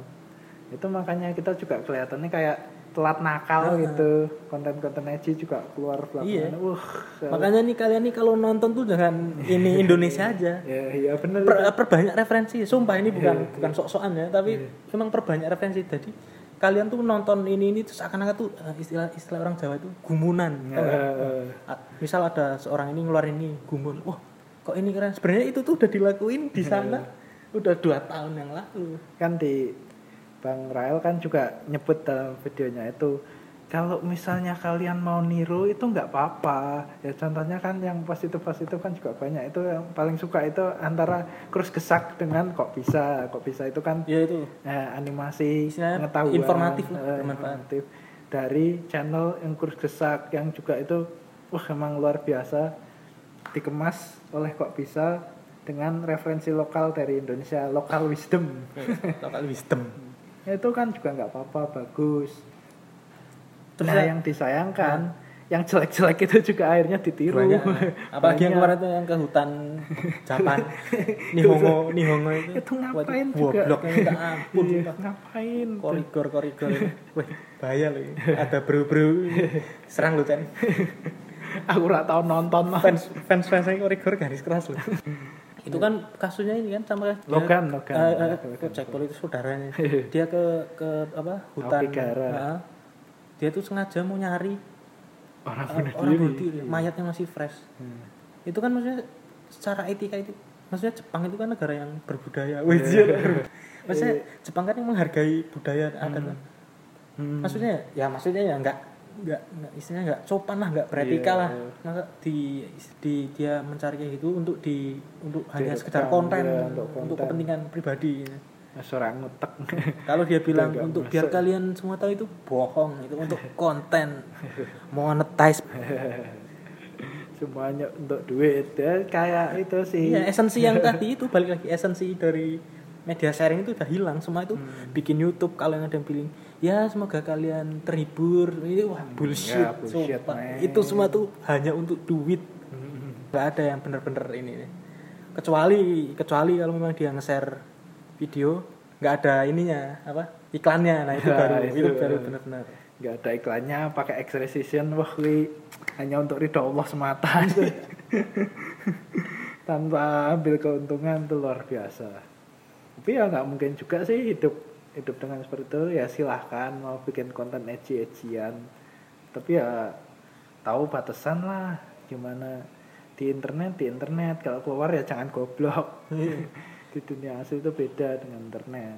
[SPEAKER 2] Itu makanya kita juga kelihatannya kayak telat nakal
[SPEAKER 1] Ah.
[SPEAKER 2] gitu. Konten-konten edgy juga keluar
[SPEAKER 1] Iya.
[SPEAKER 2] belakangan. Wah.
[SPEAKER 1] makanya nih kalian nih kalau nonton tuh jangan ini Indonesia aja
[SPEAKER 2] Ya iya bener.
[SPEAKER 1] Per- perbanyak referensi sumpah ini bukan
[SPEAKER 2] Iya.
[SPEAKER 1] bukan sok-sokan ya tapi memang perbanyak referensi jadi kalian tuh nonton ini ini terus akan-akan tuh eh, istilah istilah orang Jawa itu gumunan?
[SPEAKER 2] Eh,
[SPEAKER 1] A- misal ada seorang ini ngeluarin ini gumun wah kok ini keren sebenarnya itu tuh udah dilakuin di sana udah dua tahun yang lalu
[SPEAKER 2] kan di Bang Rael kan juga nyebut dalam videonya itu kalau misalnya kalian mau niru itu nggak apa-apa. Ya contohnya kan yang positif positif kan juga banyak. Itu yang paling suka itu antara kurus gesak dengan kok bisa. Kok bisa itu kan
[SPEAKER 1] ya itu.
[SPEAKER 2] eh, animasi pengetahuan
[SPEAKER 1] informatif
[SPEAKER 2] eh, informatif. dari channel yang kurus gesak yang juga itu wah emang luar biasa. Dikemas oleh kok bisa dengan referensi lokal dari Indonesia lokal wisdom.
[SPEAKER 1] Lokal wisdom
[SPEAKER 2] itu kan juga nggak apa-apa bagus.
[SPEAKER 1] Terus
[SPEAKER 2] nah
[SPEAKER 1] ya-
[SPEAKER 2] yang disayangkan yang jelek-jelek itu juga akhirnya ditiru.
[SPEAKER 1] Banyak. Apalagi yang
[SPEAKER 2] Banyak.
[SPEAKER 1] kemarin tuh yang ke hutan Japan Nihongo Nihongo itu.
[SPEAKER 2] itu ngapain
[SPEAKER 1] Waduh,
[SPEAKER 2] juga?
[SPEAKER 1] gobloknya minta ampun
[SPEAKER 2] Iya, ngapain?
[SPEAKER 1] Korigor korigor Wih, bahaya loh ada bro bro serang lu Chan
[SPEAKER 2] aku nggak tahu nonton mah
[SPEAKER 1] fans fans fans saya korigor garis keras loh itu kan kasusnya ini kan sama dia- eh, eh,
[SPEAKER 2] Logan.
[SPEAKER 1] Jack Paul itu saudaranya dia ke ke apa hutan. Nah, dia tuh sengaja mau nyari
[SPEAKER 2] orang
[SPEAKER 1] eh,
[SPEAKER 2] bunuh
[SPEAKER 1] orang
[SPEAKER 2] diri
[SPEAKER 1] bunuh diri mayatnya masih fresh
[SPEAKER 2] Hmm.
[SPEAKER 1] itu kan maksudnya secara etika itu maksudnya Jepang itu kan negara yang berbudaya
[SPEAKER 2] Iya.
[SPEAKER 1] Iya. maksudnya Jepang kan yang menghargai budaya adat kan.
[SPEAKER 2] Hmm.
[SPEAKER 1] maksudnya ya maksudnya ya nggak nggak nggak istilahnya nggak sopan lah nggak beretika
[SPEAKER 2] Iya.
[SPEAKER 1] lah masa di di dia mencari kayak gitu untuk di untuk hanya sekedar konten
[SPEAKER 2] iya,
[SPEAKER 1] untuk,
[SPEAKER 2] untuk konten.
[SPEAKER 1] kepentingan pribadi
[SPEAKER 2] seorang ngutek
[SPEAKER 1] kalau dia bilang
[SPEAKER 2] nggak
[SPEAKER 1] untuk biar
[SPEAKER 2] masuk.
[SPEAKER 1] kalian semua tahu itu bohong itu untuk konten monetize
[SPEAKER 2] semuanya untuk duit ya kayak itu sih
[SPEAKER 1] Iya, esensi yang tadi itu balik lagi esensi dari media sharing itu udah hilang. Semua itu
[SPEAKER 2] Hmm.
[SPEAKER 1] bikin YouTube kalau yang ada yang pilih ya semoga kalian terhibur. Ini wah bullshit.
[SPEAKER 2] Ya, bullshit,
[SPEAKER 1] sumpah. Itu semua tuh hanya untuk duit.
[SPEAKER 2] Hmm.
[SPEAKER 1] Gak ada yang bener-bener ini. Kecuali kecuali kalau memang dia nge-share video nggak ada ininya apa iklannya nah itu
[SPEAKER 2] Ya,
[SPEAKER 1] baru
[SPEAKER 2] itu.
[SPEAKER 1] itu baru benar-benar
[SPEAKER 2] nggak ada iklannya pakai X-Precision wah wi hanya untuk ridho Allah semata tanpa ambil keuntungan itu luar biasa tapi ya nggak mungkin juga sih hidup hidup dengan seperti itu ya silahkan mau bikin konten edgy edgyan tapi ya tahu batasan lah gimana di internet di internet. Kalau keluar ya jangan goblok. Di dunia asli itu beda dengan internet.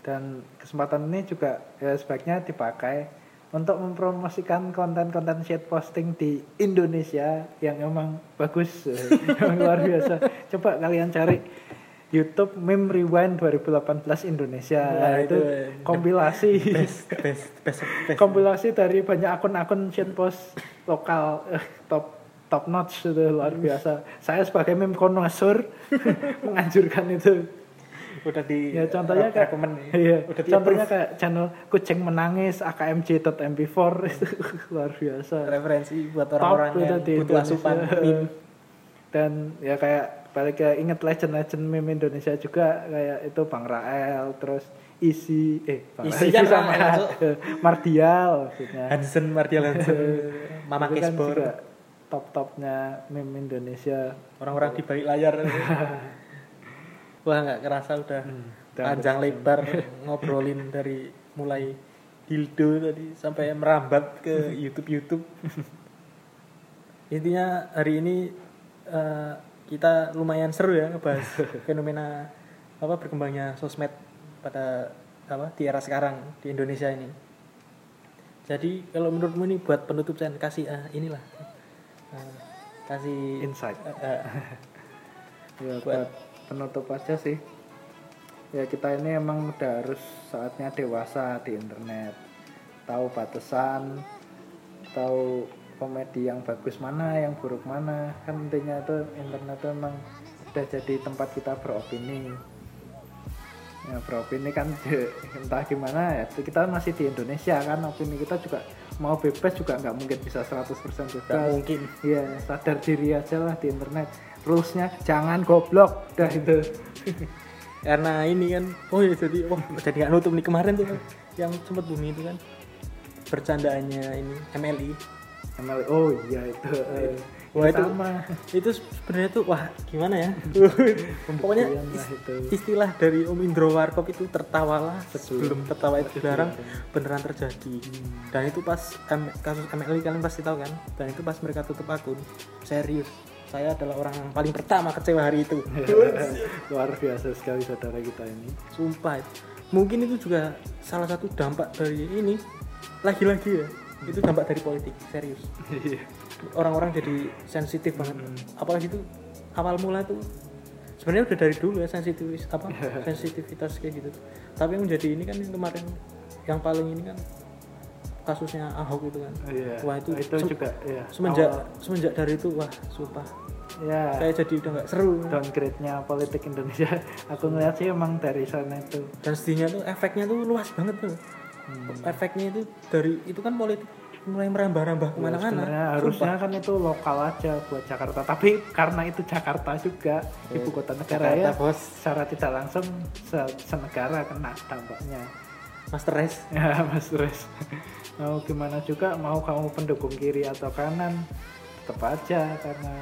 [SPEAKER 2] Dan kesempatan ini juga ya sebaiknya dipakai untuk mempromosikan konten-konten shit posting di Indonesia yang emang bagus yang luar biasa. Coba kalian cari YouTube Meme Rewind 2018 Indonesia.
[SPEAKER 1] Nah,
[SPEAKER 2] itu,
[SPEAKER 1] itu
[SPEAKER 2] kompilasi.
[SPEAKER 1] best best best best
[SPEAKER 2] kompilasi dari banyak akun-akun shitpost lokal eh, top top notch itu luar biasa. Saya sebagai meme connoisseur menganjurkan itu.
[SPEAKER 1] Udah di
[SPEAKER 2] ya contohnya kayak
[SPEAKER 1] rekomen
[SPEAKER 2] iya,
[SPEAKER 1] udah di
[SPEAKER 2] contohnya kayak channel kucing menangis akmj.mp4 itu luar biasa.
[SPEAKER 1] Referensi buat orang-orang yang butuh asupan meme.
[SPEAKER 2] dan ya kayak balik ke inget legend-legend meme Indonesia juga kayak itu Bang Rael terus Isi eh Bang
[SPEAKER 1] Isi
[SPEAKER 2] Rael,
[SPEAKER 1] kan
[SPEAKER 2] sama
[SPEAKER 1] Rael, Cuk.
[SPEAKER 2] Mardial maksudnya.
[SPEAKER 1] Hansen Mardial Hansen. Mama
[SPEAKER 2] kan
[SPEAKER 1] Kesbor
[SPEAKER 2] juga top-topnya meme Indonesia.
[SPEAKER 1] Orang-orang di balik layar. Wah nggak kerasa udah panjang lebar ngobrolin dari mulai dildo tadi sampai merambat ke YouTube YouTube intinya hari ini eh, kita lumayan seru ya ngebahas fenomena apa berkembangnya sosmed pada apa di era sekarang di Indonesia ini. Jadi kalau menurutmu ini buat penutup Chan kasih ah, inilah eh, kasih
[SPEAKER 2] Insight.
[SPEAKER 1] eh, eh,
[SPEAKER 2] ya
[SPEAKER 1] Buat-
[SPEAKER 2] buat penutup aja sih. Ya kita ini emang udah harus saatnya dewasa di internet. Tahu batasan tahu komedi yang bagus mana yang buruk mana. Kan intinya tuh internet tuh emang udah jadi tempat kita beropini. Ya beropini kan di- entah gimana ya kita masih di Indonesia kan opini kita juga mau bebas juga nggak mungkin bisa 100% bebas.
[SPEAKER 1] Nggak mungkin.
[SPEAKER 2] Iya, sadar diri aja lah di internet. Rulesnya jangan goblok, dah itu.
[SPEAKER 1] karena ini kan oh ya jadi wah jadi nggak nutup nih. Kemarin tuh yang sempat bumi itu kan bercandaannya ini MLI
[SPEAKER 2] ML, oh iya itu. eh,
[SPEAKER 1] Wah, itu-
[SPEAKER 2] sama.
[SPEAKER 1] itu sebenarnya tuh wah gimana ya? Pokoknya
[SPEAKER 2] itu.
[SPEAKER 1] istilah dari Om Indro Warkop itu tertawalah sebelum
[SPEAKER 2] Sebelum
[SPEAKER 1] tertawa itu dilarang beneran terjadi. Dan itu pas M- kasus MLI kalian pasti tahu kan? Dan itu pas mereka tutup akun serius saya adalah orang yang paling pertama kecewa hari itu.
[SPEAKER 2] Luar biasa sekali saudara kita ini.
[SPEAKER 1] sumpah mungkin itu juga salah satu dampak dari ini lagi-lagi ya itu dampak dari politik serius.
[SPEAKER 2] Iya.
[SPEAKER 1] orang-orang jadi sensitif banget. Apalagi itu awal mula itu sebenarnya udah dari dulu ya sensitif apa sensitivitas kayak gitu. Tapi yang menjadi ini kan yang kemarin yang paling ini kan kasusnya Ahok itu kan.
[SPEAKER 2] Iya.
[SPEAKER 1] wah itu,
[SPEAKER 2] itu
[SPEAKER 1] sem-
[SPEAKER 2] juga ya.
[SPEAKER 1] semenjak
[SPEAKER 2] awal-
[SPEAKER 1] semenjak dari itu wah sumpah.
[SPEAKER 2] Ya
[SPEAKER 1] saya jadi udah nggak seru.
[SPEAKER 2] Downgrade-nya politik Indonesia. Aku ngeliat sih emang dari sana itu.
[SPEAKER 1] dan sedihnya tuh efeknya tuh luas banget tuh
[SPEAKER 2] Hmm.
[SPEAKER 1] efeknya itu dari itu kan politik mulai merambah-rambah
[SPEAKER 2] Ya,
[SPEAKER 1] ke mana-mana.
[SPEAKER 2] sebenarnya harusnya kan itu lokal aja buat Jakarta. Tapi karena itu Jakarta juga ibu kota negara
[SPEAKER 1] Jakarta,
[SPEAKER 2] ya
[SPEAKER 1] bos.
[SPEAKER 2] secara tidak langsung se- senegara kena dampaknya.
[SPEAKER 1] Master Race
[SPEAKER 2] ya mas Res mau gimana juga mau kamu pendukung kiri atau kanan tetap aja karena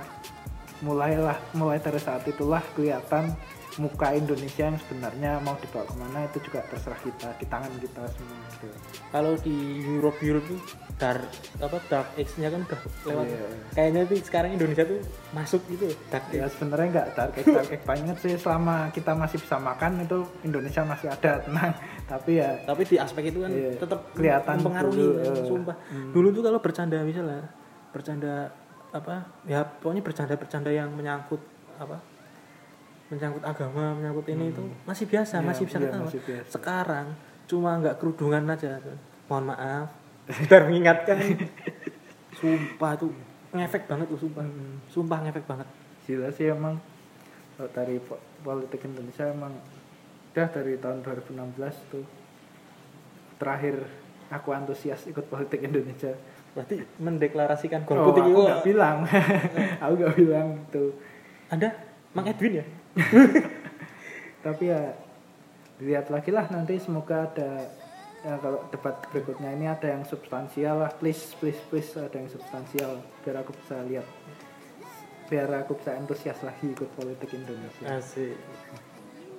[SPEAKER 2] mulailah mulai dari saat itulah kelihatan muka Indonesia yang sebenarnya mau dibawa ke mana itu juga terserah kita di tangan kita semua gitu.
[SPEAKER 1] kalau di Europe Europe tuh dark apa dark Age-nya kan udah lewat
[SPEAKER 2] Iya.
[SPEAKER 1] kayaknya tuh sekarang Indonesia tuh masuk gitu dark
[SPEAKER 2] ya sebenarnya nggak target target banget sih selama kita masih bisa makan itu Indonesia masih ada tenang tapi ya
[SPEAKER 1] tapi di aspek itu kan
[SPEAKER 2] Iya.
[SPEAKER 1] tetap
[SPEAKER 2] Kelihatan
[SPEAKER 1] mempengaruhi
[SPEAKER 2] dulu,
[SPEAKER 1] kan,
[SPEAKER 2] eh.
[SPEAKER 1] sumpah
[SPEAKER 2] Hmm.
[SPEAKER 1] dulu tuh kalau bercanda misalnya bercanda apa ya pokoknya bercanda-bercanda yang menyangkut apa menyangkut agama menyangkut ini itu masih biasa
[SPEAKER 2] Iya,
[SPEAKER 1] masih bisa
[SPEAKER 2] iya,
[SPEAKER 1] ketawa
[SPEAKER 2] masih biasa.
[SPEAKER 1] sekarang cuma nggak kerudungan aja mohon maaf. Sekedar mengingatkan. Sumpah tuh ngefek banget tuh sumpah.
[SPEAKER 2] Hmm.
[SPEAKER 1] sumpah ngefek banget.
[SPEAKER 2] Gila sih emang kalau dari po- politik Indonesia emang udah dari tahun 2016 tuh terakhir aku antusias ikut politik Indonesia.
[SPEAKER 1] Berarti mendeklarasikan
[SPEAKER 2] oh,
[SPEAKER 1] golput
[SPEAKER 2] aku
[SPEAKER 1] ini wah,
[SPEAKER 2] nggak? bilang. Aku nggak bilang tuh.
[SPEAKER 1] Anda Mang Edwin ya
[SPEAKER 2] tapi ya dilihat lagi lah nanti semoga ada ya kalau debat berikutnya ini ada yang substansial lah please please please ada yang substansial biar aku bisa lihat biar aku bisa antusias lagi ikut politik Indonesia
[SPEAKER 1] Asik.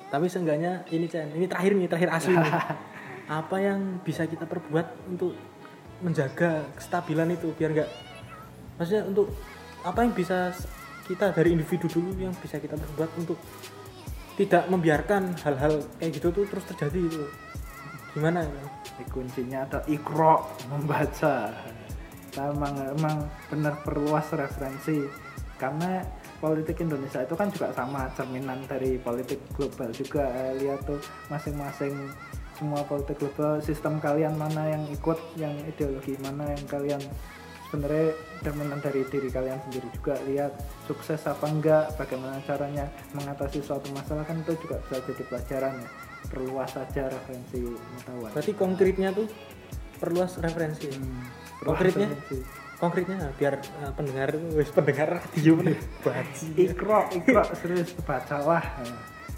[SPEAKER 1] Tapi seenggaknya ini Chan, ini terakhir nih, terakhir asli nih. Apa yang bisa kita perbuat untuk menjaga kestabilan itu biar nggak maksudnya untuk apa yang bisa kita dari individu dulu yang bisa kita perbuat untuk tidak membiarkan hal-hal kayak gitu tuh terus terjadi itu. Gimana ya?
[SPEAKER 2] Kuncinya ada ikro membaca kita emang emang benar perluas referensi karena politik Indonesia itu kan juga sama cerminan dari politik global juga lihat tuh masing-masing semua politik global sistem kalian mana yang ikut yang ideologi mana yang kalian sebenarnya cerminan dari diri kalian sendiri juga lihat sukses apa enggak bagaimana caranya mengatasi suatu masalah kan itu juga bisa jadi pelajaran ya perluas saja referensi pengetahuan
[SPEAKER 1] Berarti konkretnya tuh perluas referensi.
[SPEAKER 2] Hmm,
[SPEAKER 1] Konkretnya?
[SPEAKER 2] referensi.
[SPEAKER 1] Konkretnya biar eh, pendengar wis pendengar radio nih
[SPEAKER 2] ikro ikro serius bacalah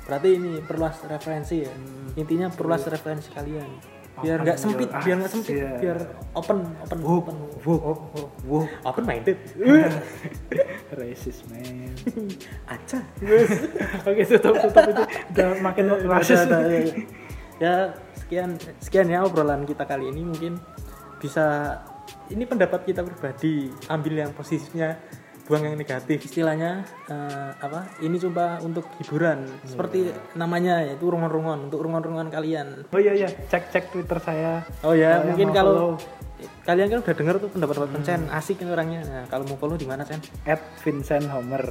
[SPEAKER 1] Berarti ini perluas referensi ya.
[SPEAKER 2] Hmm.
[SPEAKER 1] Intinya perluas referensi kalian. Biar nggak
[SPEAKER 2] Open
[SPEAKER 1] sempit biar nggak sempit
[SPEAKER 2] yeah.
[SPEAKER 1] biar open open open.
[SPEAKER 2] wow wow
[SPEAKER 1] open minded.
[SPEAKER 2] Racist man.
[SPEAKER 1] Aja
[SPEAKER 2] oke tutup tutup itu. Udah makin rasis
[SPEAKER 1] udah, ya, ya sekian sekian ya obrolan kita kali ini. Mungkin bisa ini pendapat kita pribadi. Ambil yang positifnya buang yang negatif. Istilahnya eh, apa ini coba untuk hiburan. Seperti namanya yaitu rungon-rungon untuk rungon-rungon kalian.
[SPEAKER 2] Oh iya iya cek cek twitter saya.
[SPEAKER 1] Oh ya mungkin kalau
[SPEAKER 2] follow.
[SPEAKER 1] kalian kan udah dengar tuh pendapat-pendapat Chen asik ini orangnya. Nah, kalau mau follow di mana Chen
[SPEAKER 2] at Vincent Homer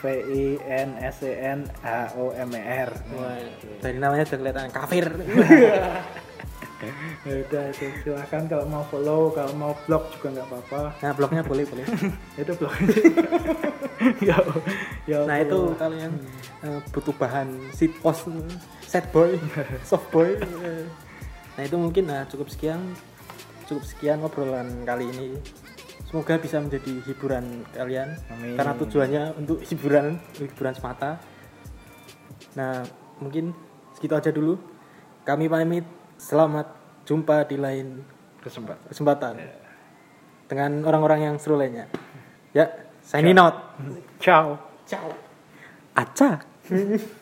[SPEAKER 2] V I N S E N H O M E R.
[SPEAKER 1] Wah, dari namanya udah kelihatan kafir
[SPEAKER 2] ya udah itu silahkan kalau mau follow kalau mau blog juga nggak apa-apa
[SPEAKER 1] nah blognya boleh boleh
[SPEAKER 2] itu blog ya ya
[SPEAKER 1] Nah itu kalau yang eh, butuh bahan sit post, set boy, soft boy. eh. Nah itu mungkin nah cukup sekian, cukup sekian obrolan kali ini. Semoga bisa menjadi hiburan kalian
[SPEAKER 2] Amin.
[SPEAKER 1] karena tujuannya untuk hiburan, hiburan semata. Nah mungkin segitu aja dulu. Kami pamit. Selamat jumpa di lain
[SPEAKER 2] kesempatan
[SPEAKER 1] kesempatan dengan orang-orang yang seru lainnya. Ya, signing out.
[SPEAKER 2] ciao
[SPEAKER 1] Ciao. Acak.